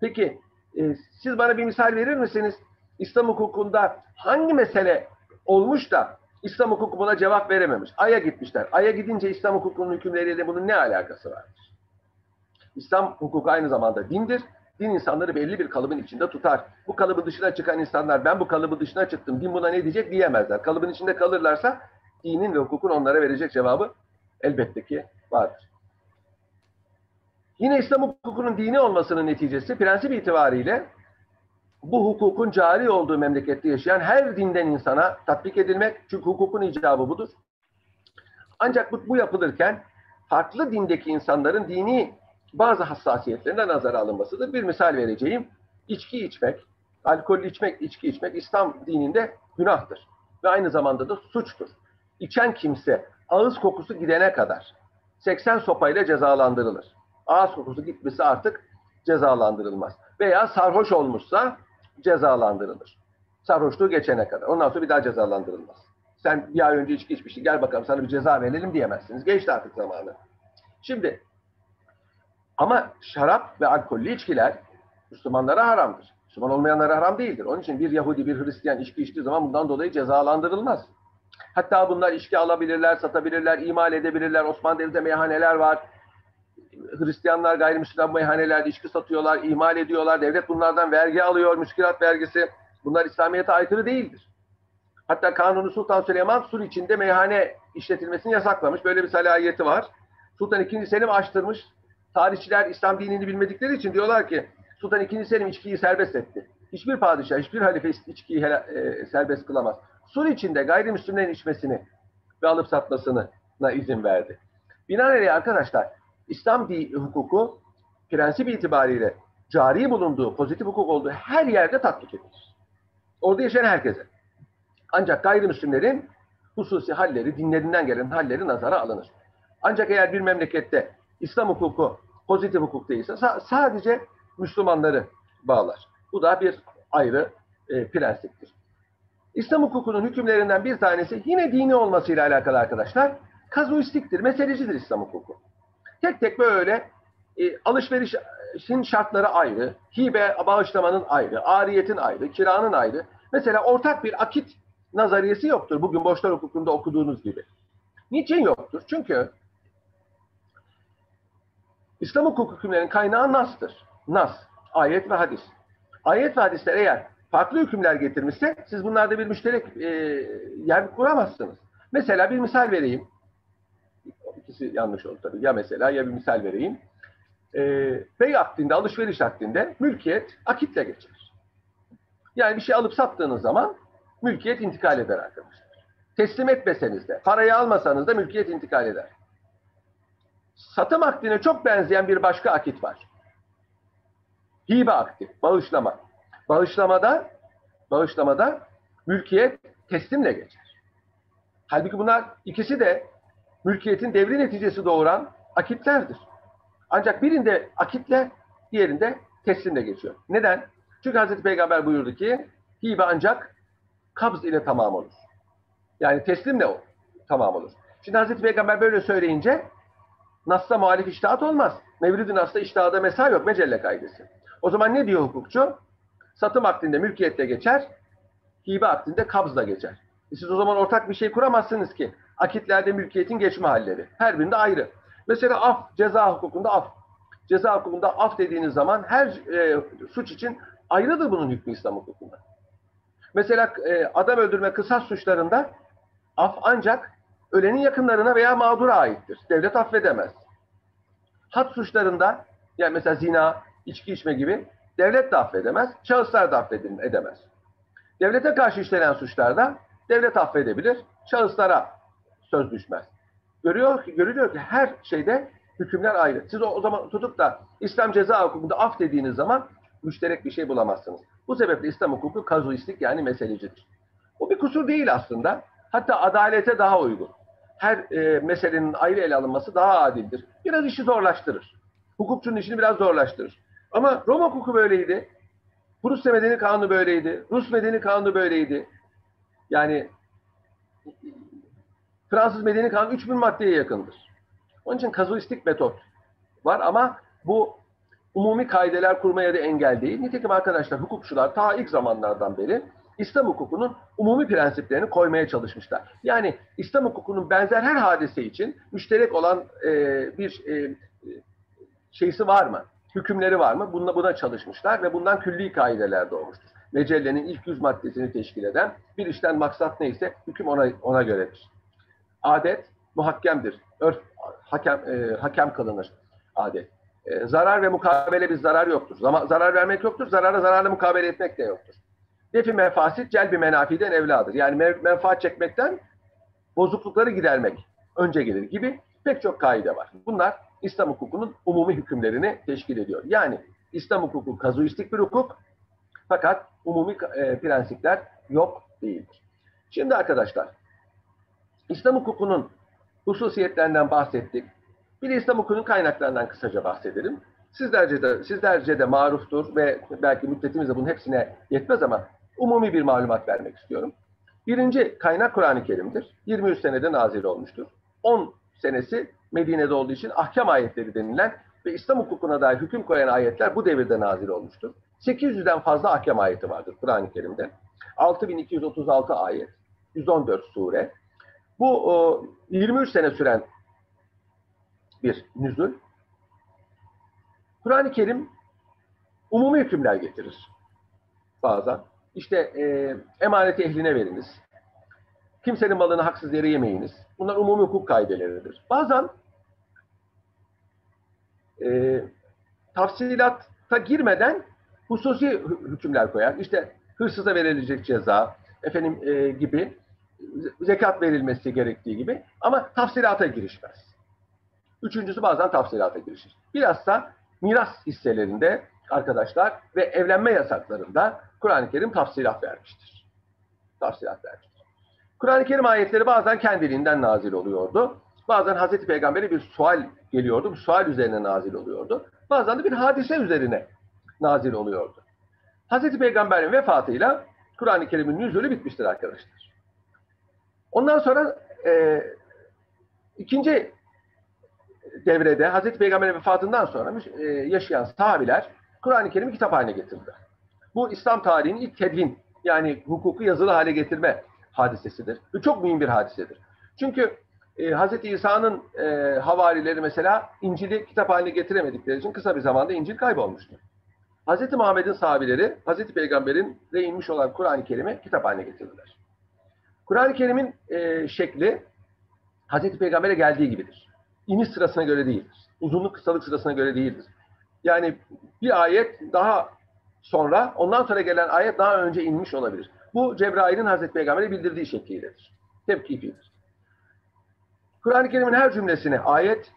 Peki e, siz bana bir misal verir misiniz? İslam hukukunda hangi mesele olmuş da İslam hukuku buna cevap verememiş. Ay'a gitmişler. Ay'a gidince İslam hukukunun hükümleriyle bunun ne alakası vardır? İslam hukuku aynı zamanda dindir. Din insanları belli bir kalıbın içinde tutar. Bu kalıbın dışına çıkan insanlar ben bu kalıbın dışına çıktım, din buna ne diyecek diyemezler. Kalıbın içinde kalırlarsa dinin ve hukukun onlara verecek cevabı elbette ki vardır. Yine İslam hukukunun dini olmasının neticesi prensip itibariyle bu hukukun cari olduğu memlekette yaşayan her dinden insana tatbik edilmek. Çünkü hukukun icabı budur. Ancak bu, bu yapılırken farklı dindeki insanların dini bazı hassasiyetlerine nazara alınmasıdır. Bir misal vereceğim. İçki içmek, alkol içmek, içki içmek İslam dininde günahtır. Ve aynı zamanda da suçtur. İçen kimse ağız kokusu gidene kadar 80 sopayla cezalandırılır. Ağız kokusu gitmesi artık cezalandırılmaz. Veya sarhoş olmuşsa cezalandırılır. Sarhoşluğu geçene kadar. Ondan sonra bir daha cezalandırılmaz. Sen bir ay önce içki içmiştin gel bakalım sana bir ceza verelim diyemezsiniz. Geçti artık zamanı. Şimdi ama şarap ve alkollü içkiler Müslümanlara haramdır. Müslüman olmayanlara haram değildir. Onun için bir Yahudi, bir Hristiyan içki içtiği zaman bundan dolayı cezalandırılmaz. Hatta bunlar içki alabilirler, satabilirler, imal edebilirler. Osmanlı Devleti'nde meyhaneler var. Hristiyanlar gayrimüslim meyhanelerde içki satıyorlar, ihmal ediyorlar. Devlet bunlardan vergi alıyor, müşkilat vergisi. Bunlar İslamiyet'e aykırı değildir. Hatta Kanuni Sultan Süleyman Sur içinde meyhane işletilmesini yasaklamış. Böyle bir salahiyeti var. Sultan II. Selim açtırmış. Tarihçiler İslam dinini bilmedikleri için diyorlar ki Sultan II. Selim içkiyi serbest etti. Hiçbir padişah, hiçbir halife içkiyi e, serbest kılamaz. Sur içinde gayrimüslimlerin içmesini ve alıp satmasına izin verdi. Binaenaleyh arkadaşlar İslam hukuku prensip itibariyle cari bulunduğu, pozitif hukuk olduğu her yerde tatbik edilir. Orada yaşayan herkese. Ancak gayrimüslimlerin hususi halleri, dinlerinden gelen halleri nazara alınır. Ancak eğer bir memlekette İslam hukuku pozitif hukuk değilse sa- sadece Müslümanları bağlar. Bu da bir ayrı e, prensiptir. İslam hukukunun hükümlerinden bir tanesi yine dini olmasıyla alakalı arkadaşlar. Kazuistiktir, meselecidir İslam hukuku. Tek tek böyle e, alışverişin şartları ayrı, hibe bağışlamanın ayrı, ariyetin ayrı, kiranın ayrı. Mesela ortak bir akit nazariyesi yoktur bugün borçlar hukukunda okuduğunuz gibi. Niçin yoktur? Çünkü İslam hukuk hükümlerinin kaynağı Nas'tır. Nas, ayet ve hadis. Ayet ve hadisler eğer farklı hükümler getirmişse siz bunlarda bir müşterek e, yer kuramazsınız. Mesela bir misal vereyim. İkisi yanlış oldu tabii. Ya mesela ya bir misal vereyim. E, bey akdinde, alışveriş akdinde mülkiyet akitle geçer. Yani bir şey alıp sattığınız zaman mülkiyet intikal eder arkadaşlar. Teslim etmeseniz de, parayı almasanız da mülkiyet intikal eder. Satım akdine çok benzeyen bir başka akit var. Hibe akdi, bağışlama. Bağışlamada, bağışlamada mülkiyet teslimle geçer. Halbuki bunlar ikisi de mülkiyetin devri neticesi doğuran akitlerdir. Ancak birinde akitle, diğerinde teslimle geçiyor. Neden? Çünkü Hazreti Peygamber buyurdu ki, hibe ancak kabz ile tamam olur. Yani teslimle o, tamam olur. Şimdi Hazreti Peygamber böyle söyleyince Nas'ta muhalif iştahat olmaz. Mevlid-i Nas'ta iştihada mesai yok. Mecelle kaidesi. O zaman ne diyor hukukçu? Satım akdinde mülkiyette geçer, hibe akdinde kabzla geçer. E siz o zaman ortak bir şey kuramazsınız ki. Akitlerde mülkiyetin geçme halleri. Her birinde ayrı. Mesela af, ceza hukukunda af. Ceza hukukunda af dediğiniz zaman her e, suç için ayrıdır bunun hükmü İslam hukukunda. Mesela e, adam öldürme kısas suçlarında af ancak ölenin yakınlarına veya mağdura aittir. Devlet affedemez. Had suçlarında yani mesela zina, içki içme gibi devlet de affedemez, şahıslar da affedemez. Devlete karşı işlenen suçlarda devlet affedebilir, şahıslara söz düşmez. Görüyor ki, görülüyor ki her şeyde hükümler ayrı. Siz o, o zaman tutup da İslam ceza hukukunda af dediğiniz zaman müşterek bir şey bulamazsınız. Bu sebeple İslam hukuku kazuistik yani meselecidir. Bu bir kusur değil aslında. Hatta adalete daha uygun. Her e, meselenin ayrı ele alınması daha adildir. Biraz işi zorlaştırır. Hukukçunun işini biraz zorlaştırır. Ama Roma hukuku böyleydi. Prusya Medeni Kanunu böyleydi. Rus Medeni Kanunu böyleydi. Yani Fransız Medeni Kanunu 3000 maddeye yakındır. Onun için kazuistik metot var ama bu umumi kaideler kurmaya da engel değil. Nitekim arkadaşlar hukukçular ta ilk zamanlardan beri İslam hukukunun umumi prensiplerini koymaya çalışmışlar. Yani İslam hukukunun benzer her hadise için müşterek olan e, bir e, şeysi var mı? Hükümleri var mı? Bununla buna çalışmışlar ve bundan külli kaideler doğmuştur. Mecellenin ilk yüz maddesini teşkil eden bir işten maksat neyse hüküm ona ona göredir. Adet muhakkemdir. Örf hakem e, hakem kılınır adet. E, zarar ve mukabele bir zarar yoktur. Zama, zarar vermek yoktur. Zarara zararla mukabele etmek de yoktur. Defi mefasit celbi menafiden evladır. Yani menfaat çekmekten bozuklukları gidermek önce gelir gibi pek çok kaide var. Bunlar İslam hukukunun umumi hükümlerini teşkil ediyor. Yani İslam hukuku kazuistik bir hukuk fakat umumi e, prensipler yok değildir. Şimdi arkadaşlar İslam hukukunun hususiyetlerinden bahsettik. Bir de İslam hukukunun kaynaklarından kısaca bahsedelim. Sizlerce de, sizlerce de maruftur ve belki müddetimiz de bunun hepsine yetmez ama umumi bir malumat vermek istiyorum. Birinci kaynak Kur'an-ı Kerim'dir. 23 senede nazil olmuştur. 10 senesi Medine'de olduğu için ahkam ayetleri denilen ve İslam hukukuna dair hüküm koyan ayetler bu devirde nazil olmuştur. 800'den fazla ahkam ayeti vardır Kur'an-ı Kerim'de. 6236 ayet, 114 sure. Bu o, 23 sene süren bir nüzul. Kur'an-ı Kerim umumi hükümler getirir bazen. İşte e, emanet ehline veriniz. Kimsenin malını haksız yere yemeyiniz. Bunlar umumi hukuk kaideleridir. Bazen e, tafsilata girmeden hususi hükümler koyar. İşte hırsıza verilecek ceza, efendim e, gibi zekat verilmesi gerektiği gibi ama tafsilata girişmez. Üçüncüsü bazen tafsilata girişir. Bilhassa miras hisselerinde arkadaşlar ve evlenme yasaklarında Kur'an-ı Kerim tafsilat vermiştir. Tafsilat vermiştir. Kur'an-ı Kerim ayetleri bazen kendiliğinden nazil oluyordu. Bazen Hazreti Peygamber'e bir sual geliyordu. Bu sual üzerine nazil oluyordu. Bazen de bir hadise üzerine nazil oluyordu. Hazreti Peygamber'in vefatıyla Kur'an-ı Kerim'in nüzulü bitmiştir arkadaşlar. Ondan sonra e, ikinci devrede Hazreti Peygamber'in vefatından sonra e, yaşayan sahabiler Kur'an-ı Kerim'i kitap haline getirdiler. Bu İslam tarihinin ilk tedvin yani hukuku yazılı hale getirme hadisesidir. Bu çok mühim bir hadisedir. Çünkü e, Hz. İsa'nın e, havarileri mesela İncil'i kitap haline getiremedikleri için kısa bir zamanda İncil kaybolmuştu. Hz. Muhammed'in sahabileri Hz. Peygamber'in de olan Kur'an-ı Kerim'i kitap haline getirdiler. Kur'an-ı Kerim'in e, şekli Hz. Peygamber'e geldiği gibidir. İniş sırasına göre değildir. Uzunluk kısalık sırasına göre değildir. Yani bir ayet daha sonra, ondan sonra gelen ayet daha önce inmiş olabilir. Bu Cebrail'in Hazreti Peygamber'e bildirdiği şeklidir. Tepkifidir. Kur'an-ı Kerim'in her cümlesine ayet,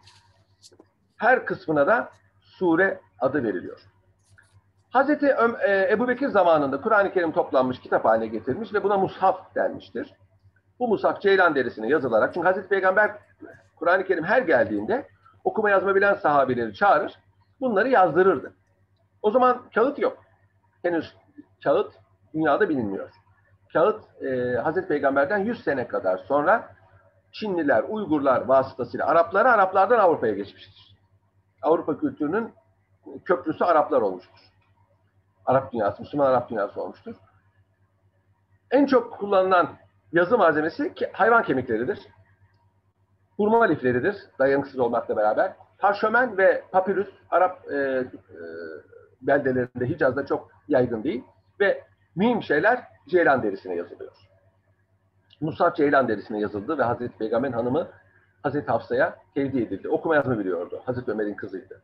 her kısmına da sure adı veriliyor. Hazreti e, Ebu Bekir zamanında Kur'an-ı Kerim toplanmış, kitap haline getirilmiş ve buna mushaf denmiştir. Bu mushaf Ceylan derisine yazılarak, çünkü Hazreti Peygamber Kur'an-ı Kerim her geldiğinde okuma yazma bilen sahabeleri çağırır, bunları yazdırırdı. O zaman kağıt yok. Henüz kağıt dünyada bilinmiyor. Kağıt e, Hazreti Peygamber'den 100 sene kadar sonra Çinliler, Uygurlar vasıtasıyla Araplara, Araplardan Avrupa'ya geçmiştir. Avrupa kültürünün köprüsü Araplar olmuştur. Arap dünyası, Müslüman Arap dünyası olmuştur. En çok kullanılan yazı malzemesi hayvan kemikleridir. Hurma lifleridir, dayanıksız olmakla beraber. Parşömen ve papyrus Arap e, e, beldelerinde, Hicaz'da çok yaygın değil. Ve mühim şeyler ceylan derisine yazılıyor. Musab ceylan derisine yazıldı ve Hazreti Peygamber'in hanımı Hazreti Hafsa'ya tevdi edildi. Okuma yazma biliyordu. Hazreti Ömer'in kızıydı.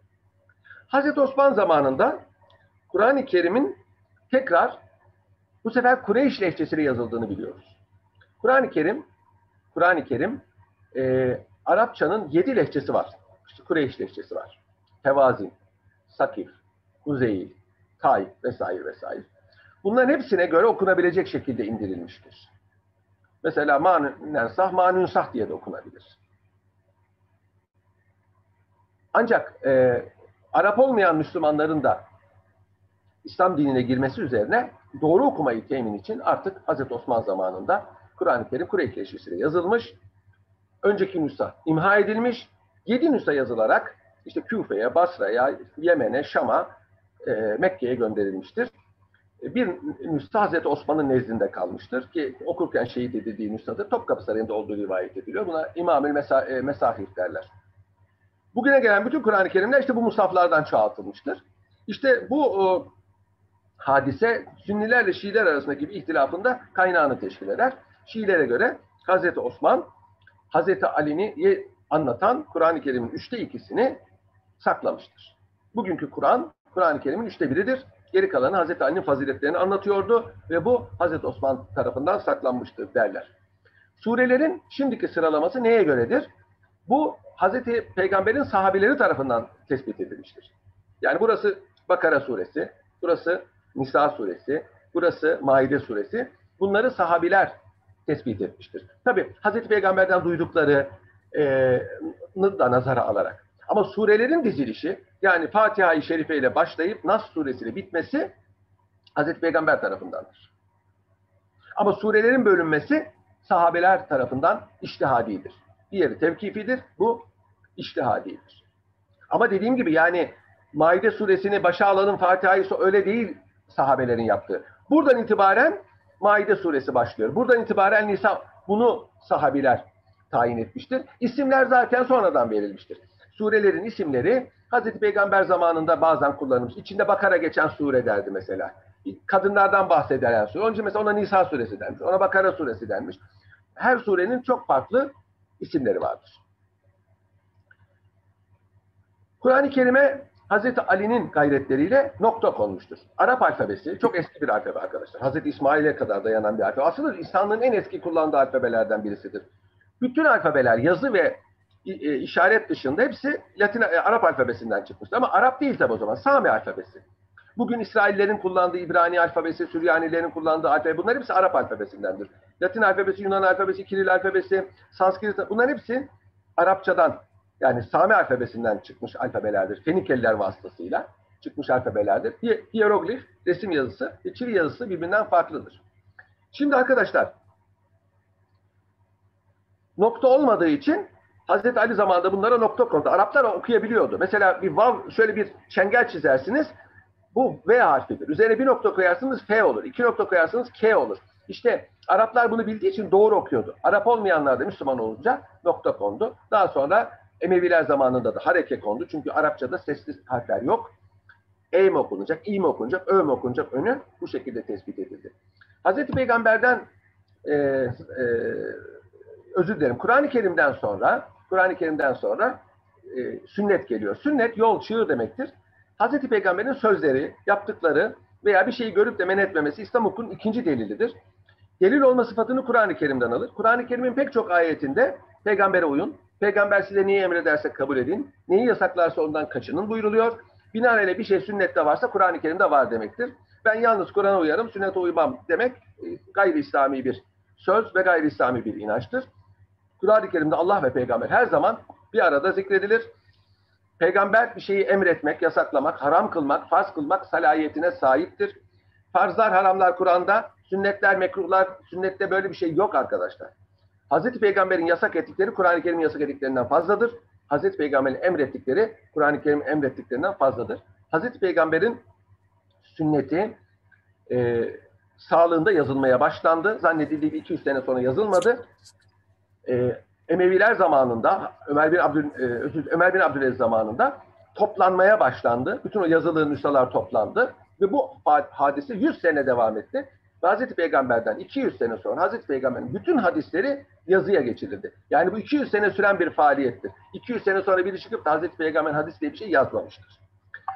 Hazreti Osman zamanında Kur'an-ı Kerim'in tekrar bu sefer Kureyş lehçesiyle yazıldığını biliyoruz. Kur'an-ı Kerim Kur'an-ı Kerim e, Arapçanın yedi lehçesi var. İşte Kureyş lehçesi var. Tevazin, Sakif, Kuzeyil, Tay vesaire vesaire. Bunların hepsine göre okunabilecek şekilde indirilmiştir. Mesela manünsah, manünsah diye de okunabilir. Ancak e, Arap olmayan Müslümanların da İslam dinine girmesi üzerine doğru okumayı temin için artık Hz. Osman zamanında Kur'an-ı Kerim Kureyş Leşisi'yle yazılmış. Önceki nüsha imha edilmiş. Yedi nüsha yazılarak işte Küfe'ye, Basra'ya, Yemen'e, Şam'a, e, Mekke'ye gönderilmiştir. E, bir nüsha Hazreti Osman'ın nezdinde kalmıştır ki okurken şehit edildiği nüshadır. Topkapı Sarayı'nda olduğu rivayet ediliyor. Buna İmam-ül Mesa e, Mesahif derler. Bugüne gelen bütün Kur'an-ı Kerimler işte bu musaflardan çoğaltılmıştır. İşte bu hadise Sünnilerle Şiiler arasındaki bir ihtilafında kaynağını teşkil eder. Şiilere göre Hazreti Osman, Hazreti Ali'ni anlatan Kur'an-ı Kerim'in üçte ikisini saklamıştır. Bugünkü Kur'an, Kur'an-ı Kerim'in üçte biridir. Geri kalanı Hazreti Ali'nin faziletlerini anlatıyordu ve bu Hazreti Osman tarafından saklanmıştır derler. Surelerin şimdiki sıralaması neye göredir? Bu Hazreti Peygamber'in sahabileri tarafından tespit edilmiştir. Yani burası Bakara suresi, burası Nisa suresi, burası Maide suresi. Bunları sahabiler tespit etmiştir. Tabi Hazreti Peygamber'den duydukları e, da nazara alarak. Ama surelerin dizilişi yani Fatiha-i Şerife ile başlayıp Nas suresiyle bitmesi Hazreti Peygamber tarafındandır. Ama surelerin bölünmesi sahabeler tarafından iştihadidir. Diğeri tevkifidir, bu iştihadidir. Ama dediğim gibi yani Maide suresini başa alalım Fatiha'yı öyle değil sahabelerin yaptığı. Buradan itibaren Maide suresi başlıyor. Buradan itibaren Nisa bunu sahabiler tayin etmiştir. İsimler zaten sonradan verilmiştir. Surelerin isimleri Hazreti Peygamber zamanında bazen kullanılmış. İçinde Bakara geçen sure derdi mesela. Kadınlardan bahseden sure. Onun için mesela ona Nisa suresi denmiş. Ona Bakara suresi denmiş. Her surenin çok farklı isimleri vardır. Kur'an-ı Kerim'e Hazreti Ali'nin gayretleriyle nokta konmuştur. Arap alfabesi çok eski bir alfabe arkadaşlar. Hazreti İsmail'e kadar dayanan bir alfabe. Aslında insanlığın en eski kullandığı alfabelerden birisidir. Bütün alfabeler yazı ve e, işaret dışında hepsi Latin e, Arap alfabesinden çıkmıştır. Ama Arap değil tabi o zaman. Sami alfabesi. Bugün İsraillerin kullandığı İbrani alfabesi, Süryanilerin kullandığı alfabe bunlar hepsi Arap alfabesindendir. Latin alfabesi, Yunan alfabesi, Kiril alfabesi, Sanskrit bunlar hepsi Arapçadan yani Sami alfabesinden çıkmış alfabelerdir. Fenikeliler vasıtasıyla çıkmış alfabelerdir. Hieroglif, resim yazısı ve çivi yazısı birbirinden farklıdır. Şimdi arkadaşlar nokta olmadığı için Hazreti Ali zamanında bunlara nokta kondu. Araplar okuyabiliyordu. Mesela bir vav, şöyle bir çengel çizersiniz. Bu V harfidir. Üzerine bir nokta koyarsınız F olur. İki nokta koyarsınız K olur. İşte Araplar bunu bildiği için doğru okuyordu. Arap olmayanlar da Müslüman olunca nokta kondu. Daha sonra Emeviler zamanında da hareke kondu. Çünkü Arapçada sesli harfler yok. E mi okunacak, İ mi okunacak, Ö mü okunacak önü bu şekilde tespit edildi. Hazreti Peygamber'den e, e, özür dilerim. Kur'an-ı Kerim'den sonra Kur'an-ı Kerim'den sonra e, sünnet geliyor. Sünnet yol, çığır demektir. Hazreti Peygamber'in sözleri, yaptıkları veya bir şeyi görüp de men etmemesi İslam hukukunun ikinci delilidir. Delil olma sıfatını Kur'an-ı Kerim'den alır. Kur'an-ı Kerim'in pek çok ayetinde peygambere uyun, peygamber size neyi emrederse kabul edin, neyi yasaklarsa ondan kaçının buyruluyor. Binaenaleyh bir şey sünnette varsa Kur'an-ı Kerim'de var demektir. Ben yalnız Kur'an'a uyarım, sünnete uymam demek e, gayri İslami bir söz ve gayri İslami bir inançtır. Kur'an-ı Kerim'de Allah ve peygamber her zaman bir arada zikredilir. Peygamber bir şeyi emretmek, yasaklamak, haram kılmak, farz kılmak salayetine sahiptir. Farzlar, haramlar Kur'an'da, sünnetler, mekruhlar, sünnette böyle bir şey yok arkadaşlar. Hazreti Peygamber'in yasak ettikleri Kur'an-ı Kerim'in yasak ettiklerinden fazladır. Hazreti Peygamber'in emrettikleri Kur'an-ı Kerim'in emrettiklerinden fazladır. Hazreti Peygamber'in sünneti e, sağlığında yazılmaya başlandı. Zannedildiği 200 sene sonra yazılmadı. E, Emeviler zamanında, Ömer bin, Abdül, e, Ömer bin Abdülaziz zamanında toplanmaya başlandı. Bütün o yazılı nüshalar toplandı. Ve bu hadise 100 sene devam etti. Hazreti Peygamber'den 200 sene sonra Hazreti Peygamber'in bütün hadisleri yazıya geçirildi. Yani bu 200 sene süren bir faaliyettir. 200 sene sonra biri çıkıp da Hazreti Peygamber'in hadis diye bir şey yazmamıştır.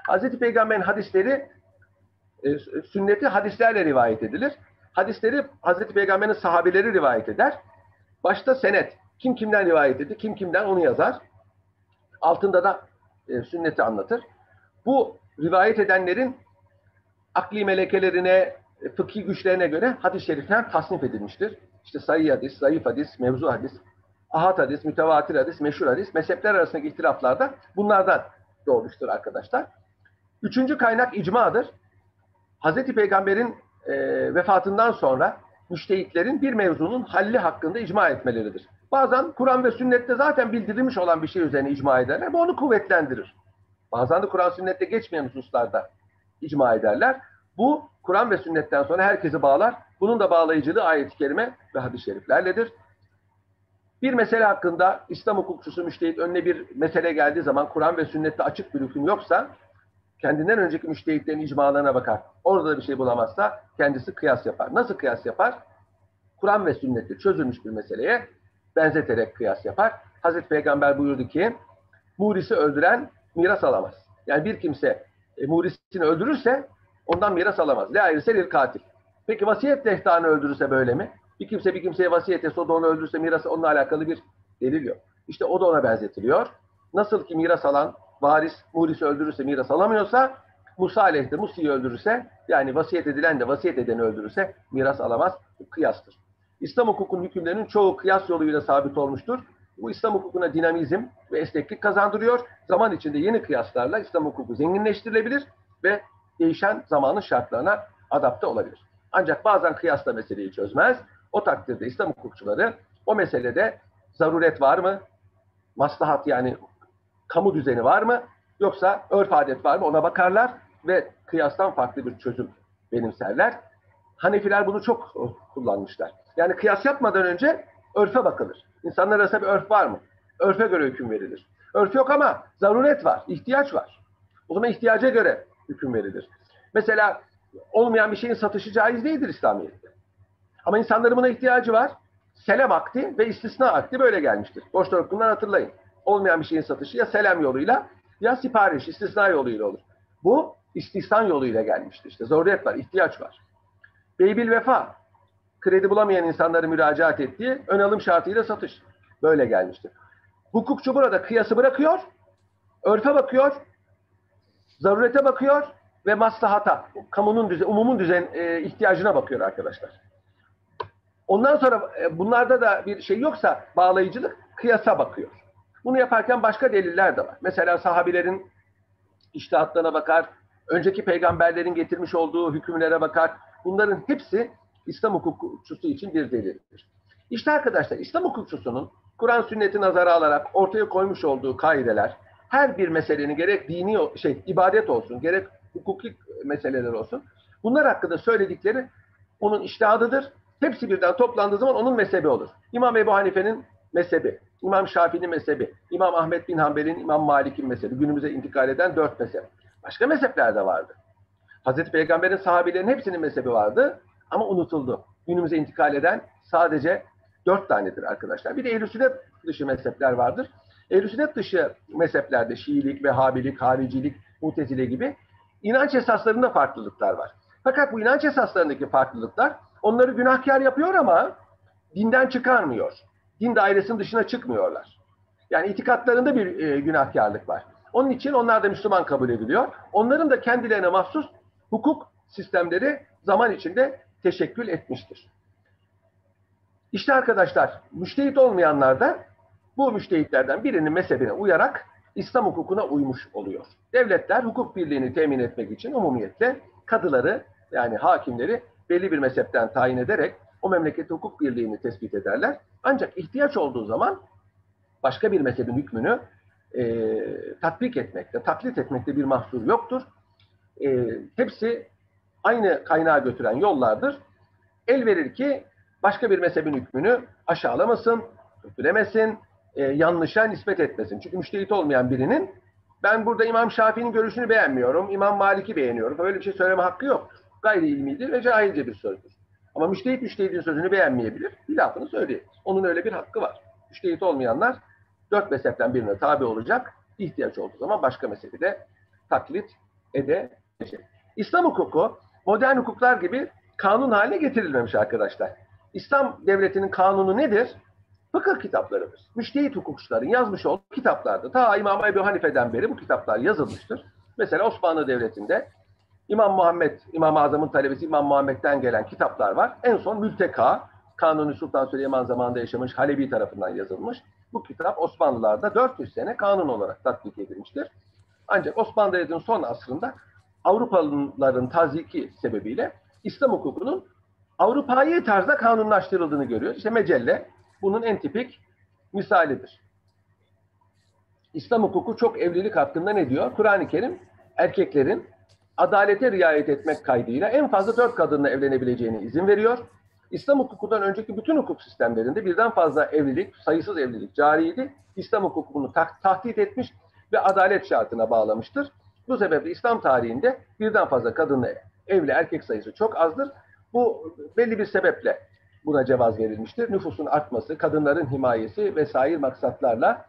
Hazreti Peygamber'in hadisleri e, sünneti hadislerle rivayet edilir. Hadisleri Hazreti Peygamber'in sahabeleri rivayet eder. Başta senet. Kim kimden rivayet etti, kim kimden onu yazar. Altında da e, sünneti anlatır. Bu rivayet edenlerin akli melekelerine, fıkhi güçlerine göre hadis-i şerifler tasnif edilmiştir. İşte sayı hadis, zayıf hadis, mevzu hadis, ahad hadis, mütevatir hadis, meşhur hadis, mezhepler arasındaki ihtilaflarda bunlardan doğmuştur arkadaşlar. Üçüncü kaynak icmadır. Hazreti Peygamber'in e, vefatından sonra müştehitlerin bir mevzunun halli hakkında icma etmeleridir. Bazen Kur'an ve sünnette zaten bildirilmiş olan bir şey üzerine icma ederler. Bu onu kuvvetlendirir. Bazen de Kur'an sünnette geçmeyen hususlarda icma ederler. Bu Kur'an ve sünnetten sonra herkesi bağlar. Bunun da bağlayıcılığı ayet-i kerime ve hadis-i şeriflerledir. Bir mesele hakkında İslam hukukçusu müştehit önüne bir mesele geldiği zaman Kur'an ve sünnette açık bir hüküm yoksa kendinden önceki müştehitlerin icmalarına bakar. Orada da bir şey bulamazsa kendisi kıyas yapar. Nasıl kıyas yapar? Kur'an ve sünnette çözülmüş bir meseleye benzeterek kıyas yapar. Hazreti Peygamber buyurdu ki Muris'i öldüren miras alamaz. Yani bir kimse e, Muris'ini öldürürse ondan miras alamaz. La ayrıse katil. Peki vasiyet dehtanı öldürürse böyle mi? Bir kimse bir kimseye vasiyet etse o da onu öldürürse mirası onunla alakalı bir delil yok. İşte o da ona benzetiliyor. Nasıl ki miras alan varis Muris'i öldürürse miras alamıyorsa Musa aleyhde Musi'yi öldürürse yani vasiyet edilen de vasiyet edeni öldürürse miras alamaz. Bu kıyastır. İslam hukukunun hükümlerinin çoğu kıyas yoluyla sabit olmuştur. Bu İslam hukukuna dinamizm ve esneklik kazandırıyor. Zaman içinde yeni kıyaslarla İslam hukuku zenginleştirilebilir ve değişen zamanın şartlarına adapte olabilir. Ancak bazen kıyasla meseleyi çözmez. O takdirde İslam hukukçuları o meselede zaruret var mı? Maslahat yani kamu düzeni var mı? Yoksa örf adet var mı? Ona bakarlar ve kıyastan farklı bir çözüm benimserler. Hanefiler bunu çok kullanmışlar. Yani kıyas yapmadan önce örfe bakılır. İnsanlar arasında bir örf var mı? Örfe göre hüküm verilir. Örf yok ama zaruret var, ihtiyaç var. O zaman ihtiyaca göre hüküm verilir. Mesela olmayan bir şeyin satışı caiz değildir İslamiyet'te. Ama insanların buna ihtiyacı var. Selam akdi ve istisna akdi böyle gelmiştir. Borçlar hukukundan hatırlayın. Olmayan bir şeyin satışı ya selam yoluyla ya sipariş, istisna yoluyla olur. Bu istihsan yoluyla gelmiştir. İşte zoriyet var, ihtiyaç var. Beybil vefa, kredi bulamayan insanları müracaat ettiği ön alım şartıyla satış. Böyle gelmiştir. Hukukçu burada kıyası bırakıyor, örfe bakıyor, zarurete bakıyor ve maslahata, kamunun düzen, umumun düzen e, ihtiyacına bakıyor arkadaşlar. Ondan sonra e, bunlarda da bir şey yoksa bağlayıcılık kıyasa bakıyor. Bunu yaparken başka deliller de var. Mesela sahabilerin iştihatlarına bakar, önceki peygamberlerin getirmiş olduğu hükümlere bakar. Bunların hepsi İslam hukukçusu için bir delildir. İşte arkadaşlar İslam hukukçusunun Kur'an sünneti nazara alarak ortaya koymuş olduğu kaideler her bir meselenin gerek dini şey ibadet olsun gerek hukuki meseleler olsun bunlar hakkında söyledikleri onun iştihadıdır. Hepsi birden toplandığı zaman onun mezhebi olur. İmam Ebu Hanife'nin mezhebi, İmam Şafii'nin mezhebi, İmam Ahmet bin Hanbel'in, İmam Malik'in mezhebi, günümüze intikal eden dört mezhep. Başka mezhepler de vardı. Hazreti Peygamber'in sahabilerin hepsinin mezhebi vardı ama unutuldu. Günümüze intikal eden sadece dört tanedir arkadaşlar. Bir de ehl dışı mezhepler vardır. Ehl sünnet dışı mezheplerde Şiilik, Vehhabilik, Haricilik, Mutezile gibi inanç esaslarında farklılıklar var. Fakat bu inanç esaslarındaki farklılıklar onları günahkar yapıyor ama dinden çıkarmıyor. Din dairesinin dışına çıkmıyorlar. Yani itikatlarında bir e, günahkarlık var. Onun için onlar da Müslüman kabul ediliyor. Onların da kendilerine mahsus hukuk sistemleri zaman içinde teşekkül etmiştir. İşte arkadaşlar, müştehit olmayanlar da bu müştehitlerden birinin mezhebine uyarak İslam hukukuna uymuş oluyor. Devletler hukuk birliğini temin etmek için umumiyetle kadıları yani hakimleri belli bir mezhepten tayin ederek o memlekette hukuk birliğini tespit ederler. Ancak ihtiyaç olduğu zaman başka bir mezhebin hükmünü e, tatbik etmekte, taklit etmekte bir mahsur yoktur. E, hepsi aynı kaynağa götüren yollardır. El verir ki başka bir mezhebin hükmünü aşağılamasın, kötülemesin, e, yanlışa nispet etmesin. Çünkü müştehit olmayan birinin ben burada İmam Şafii'nin görüşünü beğenmiyorum, İmam Malik'i beğeniyorum. Böyle bir şey söyleme hakkı yoktur. Gayri ilmidir ve cahilce bir sözdür. Ama müştehit müştehidin sözünü beğenmeyebilir, bir lafını söyleyebilir. Onun öyle bir hakkı var. Müştehit olmayanlar dört mezhepten birine tabi olacak. ihtiyaç olduğu zaman başka mezhebi de taklit edecek. İslam hukuku modern hukuklar gibi kanun haline getirilmemiş arkadaşlar. İslam devletinin kanunu nedir? Fıkıh kitaplarıdır. Müştehit hukukçuların yazmış olduğu kitaplarda ta İmam Ebu Hanife'den beri bu kitaplar yazılmıştır. Mesela Osmanlı Devleti'nde İmam Muhammed, İmam-ı Azam'ın talebesi İmam Muhammed'den gelen kitaplar var. En son Mülteka, Kanuni Sultan Süleyman zamanında yaşamış Halebi tarafından yazılmış. Bu kitap Osmanlılarda 400 sene kanun olarak tatbik edilmiştir. Ancak Osmanlı Devleti'nin son asrında Avrupalıların taziki sebebiyle İslam hukukunun Avrupa'yı tarzda kanunlaştırıldığını görüyoruz. İşte Mecelle bunun en tipik misalidir. İslam hukuku çok evlilik hakkında ne diyor? Kur'an-ı Kerim erkeklerin adalete riayet etmek kaydıyla en fazla dört kadınla evlenebileceğine izin veriyor. İslam hukukundan önceki bütün hukuk sistemlerinde birden fazla evlilik, sayısız evlilik cariydi. İslam hukukunu tahdit etmiş ve adalet şartına bağlamıştır. Bu sebeple İslam tarihinde birden fazla kadınla evli erkek sayısı çok azdır. Bu belli bir sebeple buna cevaz verilmiştir. Nüfusun artması, kadınların himayesi vesaire maksatlarla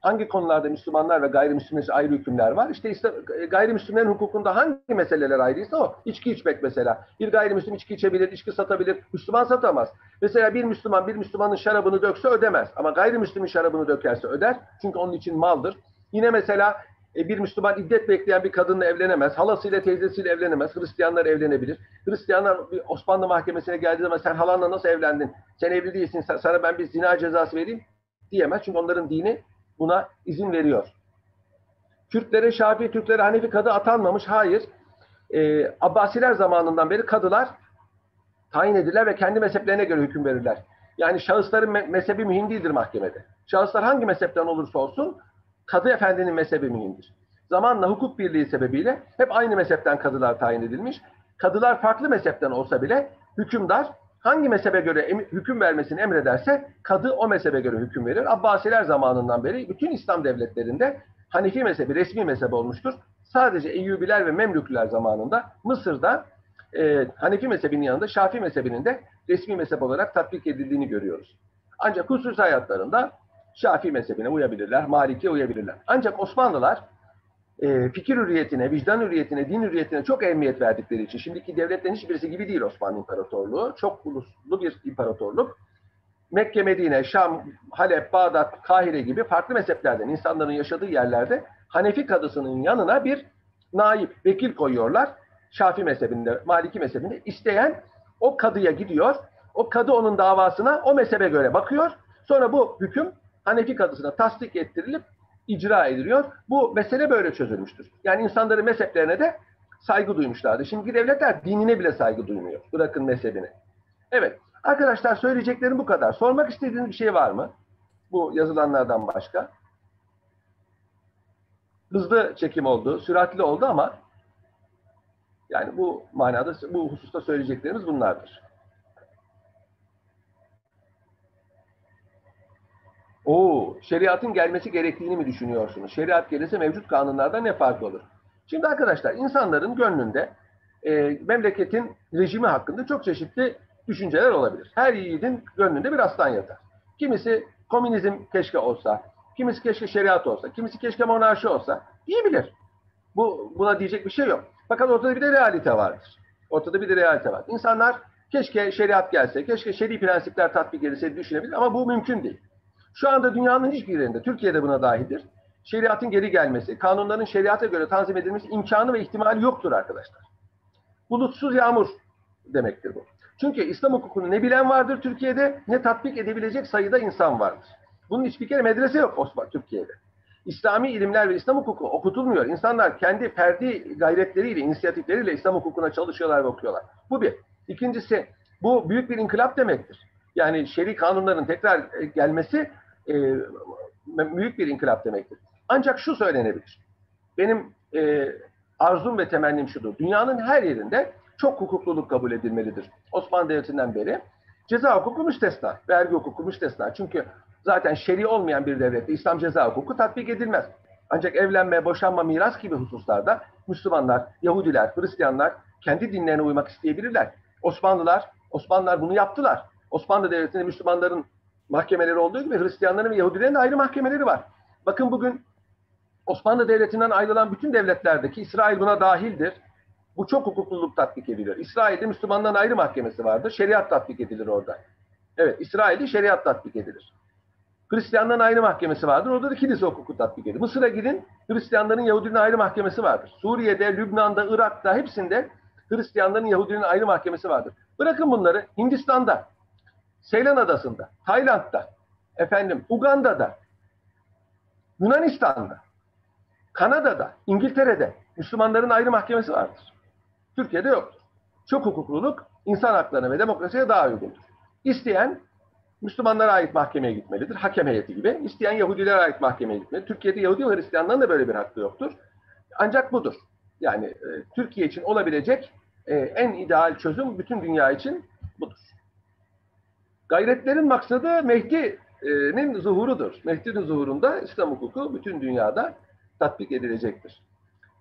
hangi konularda Müslümanlar ve gayrimüslimler ayrı hükümler var? İşte, işte gayrimüslimlerin hukukunda hangi meseleler ayrıysa o. İçki içmek mesela. Bir gayrimüslim içki içebilir, içki satabilir. Müslüman satamaz. Mesela bir Müslüman bir Müslümanın şarabını dökse ödemez. Ama gayrimüslimin şarabını dökerse öder. Çünkü onun için maldır. Yine mesela e, bir Müslüman iddet bekleyen bir kadınla evlenemez. Halasıyla teyzesiyle evlenemez. Hristiyanlar evlenebilir. Hristiyanlar bir Osmanlı mahkemesine geldiği zaman sen halanla nasıl evlendin? Sen evli değilsin. Sana ben bir zina cezası vereyim diyemez. Çünkü onların dini buna izin veriyor. Kürtlere Şafii, Türklere Hanefi kadı atanmamış. Hayır. Ee, Abbasiler zamanından beri kadılar tayin ediler ve kendi mezheplerine göre hüküm verirler. Yani şahısların me- mezhebi mühim değildir mahkemede. Şahıslar hangi mezhepten olursa olsun kadı efendinin mezhebi mühimdir. Zamanla hukuk birliği sebebiyle hep aynı mezhepten kadılar tayin edilmiş. Kadılar farklı mezhepten olsa bile hükümdar hangi mezhebe göre hüküm vermesini emrederse kadı o mezhebe göre hüküm verir. Abbasiler zamanından beri bütün İslam devletlerinde Hanefi mezhebi resmi mezhep olmuştur. Sadece Eyyubiler ve Memlükler zamanında Mısır'da e, Hanefi mezhebinin yanında Şafii mezhebinin de resmi mezhep olarak tatbik edildiğini görüyoruz. Ancak husus hayatlarında Şafii mezhebine uyabilirler, Malik'e uyabilirler. Ancak Osmanlılar e, fikir hürriyetine, vicdan hürriyetine, din hürriyetine çok ehemmiyet verdikleri için şimdiki devletlerin hiçbirisi gibi değil Osmanlı İmparatorluğu. Çok uluslu bir imparatorluk. Mekke, Medine, Şam, Halep, Bağdat, Kahire gibi farklı mezheplerden insanların yaşadığı yerlerde Hanefi kadısının yanına bir naip, vekil koyuyorlar. Şafi mezhebinde, Maliki mezhebinde isteyen o kadıya gidiyor. O kadı onun davasına o mezhebe göre bakıyor. Sonra bu hüküm Hanefi kadısına tasdik ettirilip icra ediliyor. Bu mesele böyle çözülmüştür. Yani insanların mezheplerine de saygı duymuşlardı. Şimdi devletler dinine bile saygı duymuyor. Bırakın mezhebini. Evet. Arkadaşlar söyleyeceklerim bu kadar. Sormak istediğiniz bir şey var mı? Bu yazılanlardan başka. Hızlı çekim oldu, süratli oldu ama yani bu manada, bu hususta söyleyeceklerimiz bunlardır. Oo, şeriatın gelmesi gerektiğini mi düşünüyorsunuz? Şeriat gelirse mevcut kanunlardan ne farkı olur? Şimdi arkadaşlar insanların gönlünde e, memleketin rejimi hakkında çok çeşitli düşünceler olabilir. Her yiğidin gönlünde bir aslan yatar. Kimisi komünizm keşke olsa, kimisi keşke şeriat olsa, kimisi keşke monarşi olsa. İyi bilir. Bu, buna diyecek bir şey yok. Fakat ortada bir de realite vardır. Ortada bir de realite var. İnsanlar keşke şeriat gelse, keşke şer'i prensipler tatbik edilse düşünebilir ama bu mümkün değil. Şu anda dünyanın hiçbir yerinde, Türkiye'de buna dahildir, şeriatın geri gelmesi, kanunların şeriata göre tanzim edilmesi imkanı ve ihtimali yoktur arkadaşlar. Bulutsuz yağmur demektir bu. Çünkü İslam hukukunu ne bilen vardır Türkiye'de ne tatbik edebilecek sayıda insan vardır. Bunun hiçbir kere medrese yok Osman Türkiye'de. İslami ilimler ve İslam hukuku okutulmuyor. İnsanlar kendi ferdi gayretleriyle, inisiyatifleriyle İslam hukukuna çalışıyorlar ve okuyorlar. Bu bir. İkincisi bu büyük bir inkılap demektir. Yani şer'i kanunların tekrar gelmesi e, büyük bir inkılap demektir. Ancak şu söylenebilir. Benim e, arzum ve temennim şudur. Dünyanın her yerinde çok hukukluluk kabul edilmelidir. Osmanlı Devleti'nden beri ceza hukuku müstesna, vergi hukuku müstesna. Çünkü zaten şer'i olmayan bir devlette İslam ceza hukuku tatbik edilmez. Ancak evlenme, boşanma, miras gibi hususlarda Müslümanlar, Yahudiler, Hristiyanlar kendi dinlerine uymak isteyebilirler. Osmanlılar, Osmanlılar bunu yaptılar. Osmanlı Devleti'nde Müslümanların mahkemeleri olduğu gibi Hristiyanların ve Yahudilerin ayrı mahkemeleri var. Bakın bugün Osmanlı Devleti'nden ayrılan bütün devletlerdeki İsrail buna dahildir. Bu çok hukukluluk tatbik ediliyor. İsrail'de Müslümanların ayrı mahkemesi vardır. Şeriat tatbik edilir orada. Evet, İsrail'de şeriat tatbik edilir. Hristiyanların ayrı mahkemesi vardır. Orada da kilise hukuku tatbik edilir. Mısır'a gidin, Hristiyanların Yahudilerin ayrı mahkemesi vardır. Suriye'de, Lübnan'da, Irak'ta hepsinde Hristiyanların Yahudilerin ayrı mahkemesi vardır. Bırakın bunları Hindistan'da, Seylan Adası'nda, Tayland'da, efendim Uganda'da, Yunanistan'da, Kanada'da, İngiltere'de Müslümanların ayrı mahkemesi vardır. Türkiye'de yoktur. Çok hukukluluk insan haklarına ve demokrasiye daha uygundur. İsteyen Müslümanlara ait mahkemeye gitmelidir. Hakem heyeti gibi. İsteyen Yahudilere ait mahkemeye gitmelidir. Türkiye'de Yahudi ve Hristiyanların da böyle bir hakkı yoktur. Ancak budur. Yani e, Türkiye için olabilecek e, en ideal çözüm bütün dünya için. Gayretlerin maksadı Mehdi'nin zuhurudur. Mehdi'nin zuhurunda İslam hukuku bütün dünyada tatbik edilecektir.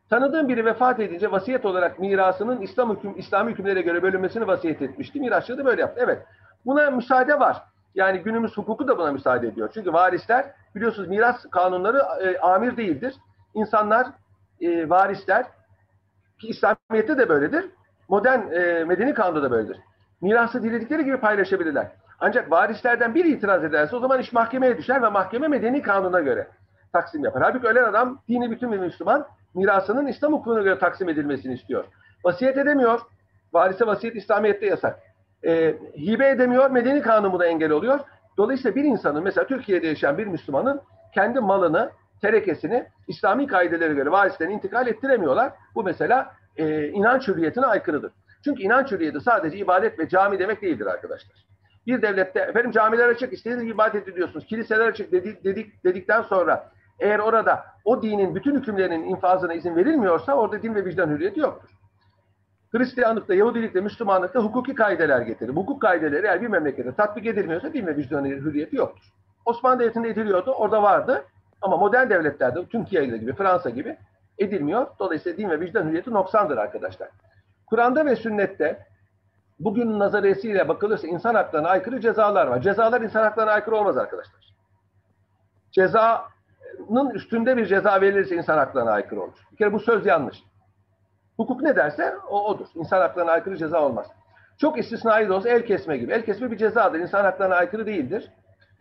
Tanıdığım biri vefat edince vasiyet olarak mirasının İslam hüküm, İslami hükümlere göre bölünmesini vasiyet etmişti. Mirasçı da böyle yaptı. Evet. Buna müsaade var. Yani günümüz hukuku da buna müsaade ediyor. Çünkü varisler biliyorsunuz miras kanunları e, amir değildir. İnsanlar, e, varisler ki İslamiyet'te de böyledir. Modern e, medeni kanunda da böyledir. Mirası diledikleri gibi paylaşabilirler. Ancak varislerden biri itiraz ederse o zaman iş mahkemeye düşer ve mahkeme medeni kanuna göre taksim yapar. Halbuki ölen adam dini bütün bir Müslüman mirasının İslam hukukuna göre taksim edilmesini istiyor. Vasiyet edemiyor. Varise vasiyet İslamiyet'te yasak. E, hibe edemiyor. Medeni kanunu da engel oluyor. Dolayısıyla bir insanın mesela Türkiye'de yaşayan bir Müslümanın kendi malını, terekesini İslami kaidelere göre varislerine intikal ettiremiyorlar. Bu mesela e, inanç hürriyetine aykırıdır. Çünkü inanç hürriyeti sadece ibadet ve cami demek değildir arkadaşlar. Bir devlette efendim camiler açık, istediğiniz ibadet ediyorsunuz, kiliseler açık dedik, dedik, dedikten sonra eğer orada o dinin bütün hükümlerinin infazına izin verilmiyorsa orada din ve vicdan hürriyeti yoktur. Hristiyanlıkta, Yahudilikte, Müslümanlıkta hukuki kaideler getirir. Hukuk kaideleri eğer bir memlekette tatbik edilmiyorsa din ve vicdan hürriyeti yoktur. Osmanlı Devleti'nde ediliyordu, orada vardı. Ama modern devletlerde, Türkiye gibi, Fransa gibi edilmiyor. Dolayısıyla din ve vicdan hürriyeti noksandır arkadaşlar. Kur'an'da ve sünnette bugün nazariyesiyle bakılırsa insan haklarına aykırı cezalar var. Cezalar insan haklarına aykırı olmaz arkadaşlar. Cezanın üstünde bir ceza verilirse insan haklarına aykırı olur. Bir kere bu söz yanlış. Hukuk ne derse o odur. İnsan haklarına aykırı ceza olmaz. Çok istisnai de olsa el kesme gibi. El kesme bir cezadır. İnsan haklarına aykırı değildir.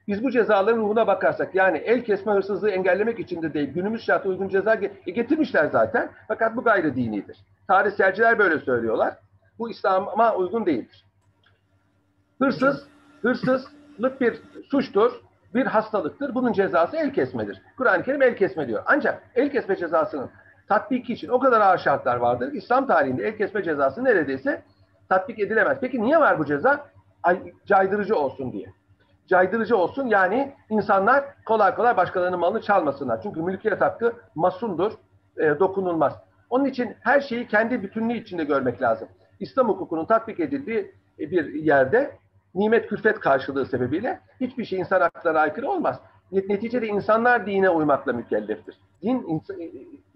Biz bu cezaların ruhuna bakarsak yani el kesme hırsızlığı engellemek için de değil günümüz şartı uygun ceza getirmişler zaten. Fakat bu gayri dinidir. Tarihselciler böyle söylüyorlar. Bu İslam'a uygun değildir. Hırsız, hırsızlık bir suçtur, bir hastalıktır. Bunun cezası el kesmedir. Kur'an-ı Kerim el kesme diyor. Ancak el kesme cezasının tatbiki için o kadar ağır şartlar vardır. İslam tarihinde el kesme cezası neredeyse tatbik edilemez. Peki niye var bu ceza? Ay, caydırıcı olsun diye. Caydırıcı olsun yani insanlar kolay kolay başkalarının malını çalmasınlar. Çünkü mülkiyet hakkı masundur, e, dokunulmaz. Onun için her şeyi kendi bütünlüğü içinde görmek lazım. İslam hukukunun tatbik edildiği bir yerde nimet külfet karşılığı sebebiyle hiçbir şey insan haklarına aykırı olmaz. neticede insanlar dine uymakla mükelleftir. Din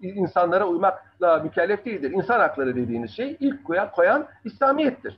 insanlara uymakla mükellef değildir. İnsan hakları dediğiniz şey ilk koyan, koyan İslamiyettir.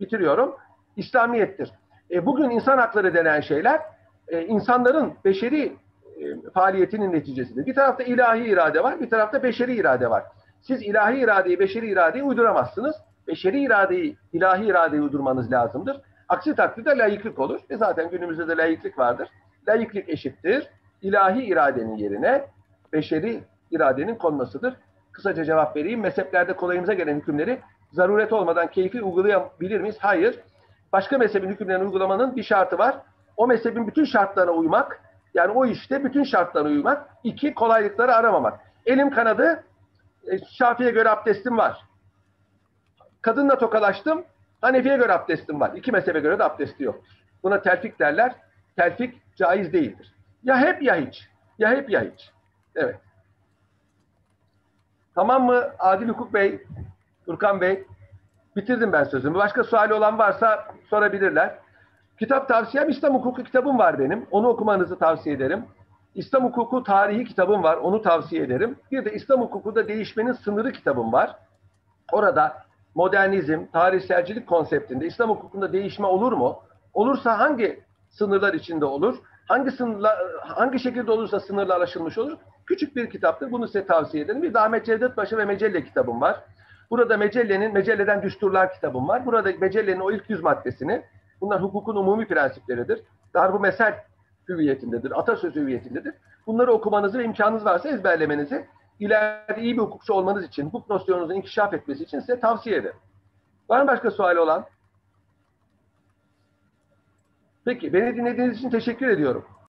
Bitiriyorum. İslamiyettir. E, bugün insan hakları denen şeyler e, insanların beşeri e, faaliyetinin neticesidir. Bir tarafta ilahi irade var, bir tarafta beşeri irade var. Siz ilahi iradeyi, beşeri iradeyi uyduramazsınız. Beşeri iradeyi, ilahi iradeyi uydurmanız lazımdır. Aksi takdirde layıklık olur. E zaten günümüzde de layıklık vardır. Layıklık eşittir. İlahi iradenin yerine beşeri iradenin konmasıdır. Kısaca cevap vereyim. Mezheplerde kolayımıza gelen hükümleri zaruret olmadan keyfi uygulayabilir miyiz? Hayır. Başka mezhebin hükümlerini uygulamanın bir şartı var. O mezhebin bütün şartlarına uymak, yani o işte bütün şartlarına uymak. iki kolaylıkları aramamak. Elim kanadı, e, Şafi'ye göre abdestim var. Kadınla tokalaştım, Hanefi'ye göre abdestim var. İki mezhebe göre de abdesti yok. Buna telfik derler. Telfik caiz değildir. Ya hep ya hiç. Ya hep ya hiç. Evet. Tamam mı Adil Hukuk Bey, Furkan Bey? Bitirdim ben sözümü. Başka suali olan varsa sorabilirler. Kitap tavsiyem İslam hukuku kitabım var benim. Onu okumanızı tavsiye ederim. İslam hukuku tarihi kitabım var. Onu tavsiye ederim. Bir de İslam hukukuda değişmenin sınırı kitabım var. Orada modernizm, tarihselcilik konseptinde İslam hukukunda değişme olur mu? Olursa hangi sınırlar içinde olur? Hangi sınırlar, hangi şekilde olursa sınırlar aşılmış olur? Küçük bir kitaptır. Bunu size tavsiye ederim. Bir de Ahmet Cevdet Paşa ve Mecelle kitabım var. Burada Mecelle'nin, Mecelle'den Düsturlar kitabım var. Burada Mecelle'nin o ilk yüz maddesini, bunlar hukukun umumi prensipleridir. Darbu mesel hüviyetindedir, atasözü hüviyetindedir. Bunları okumanızı ve imkanınız varsa ezberlemenizi ileride iyi bir hukukçu olmanız için, hukuk nosyonunuzun inkişaf etmesi için size tavsiye ederim. Var mı başka suali olan? Peki, beni dinlediğiniz için teşekkür ediyorum.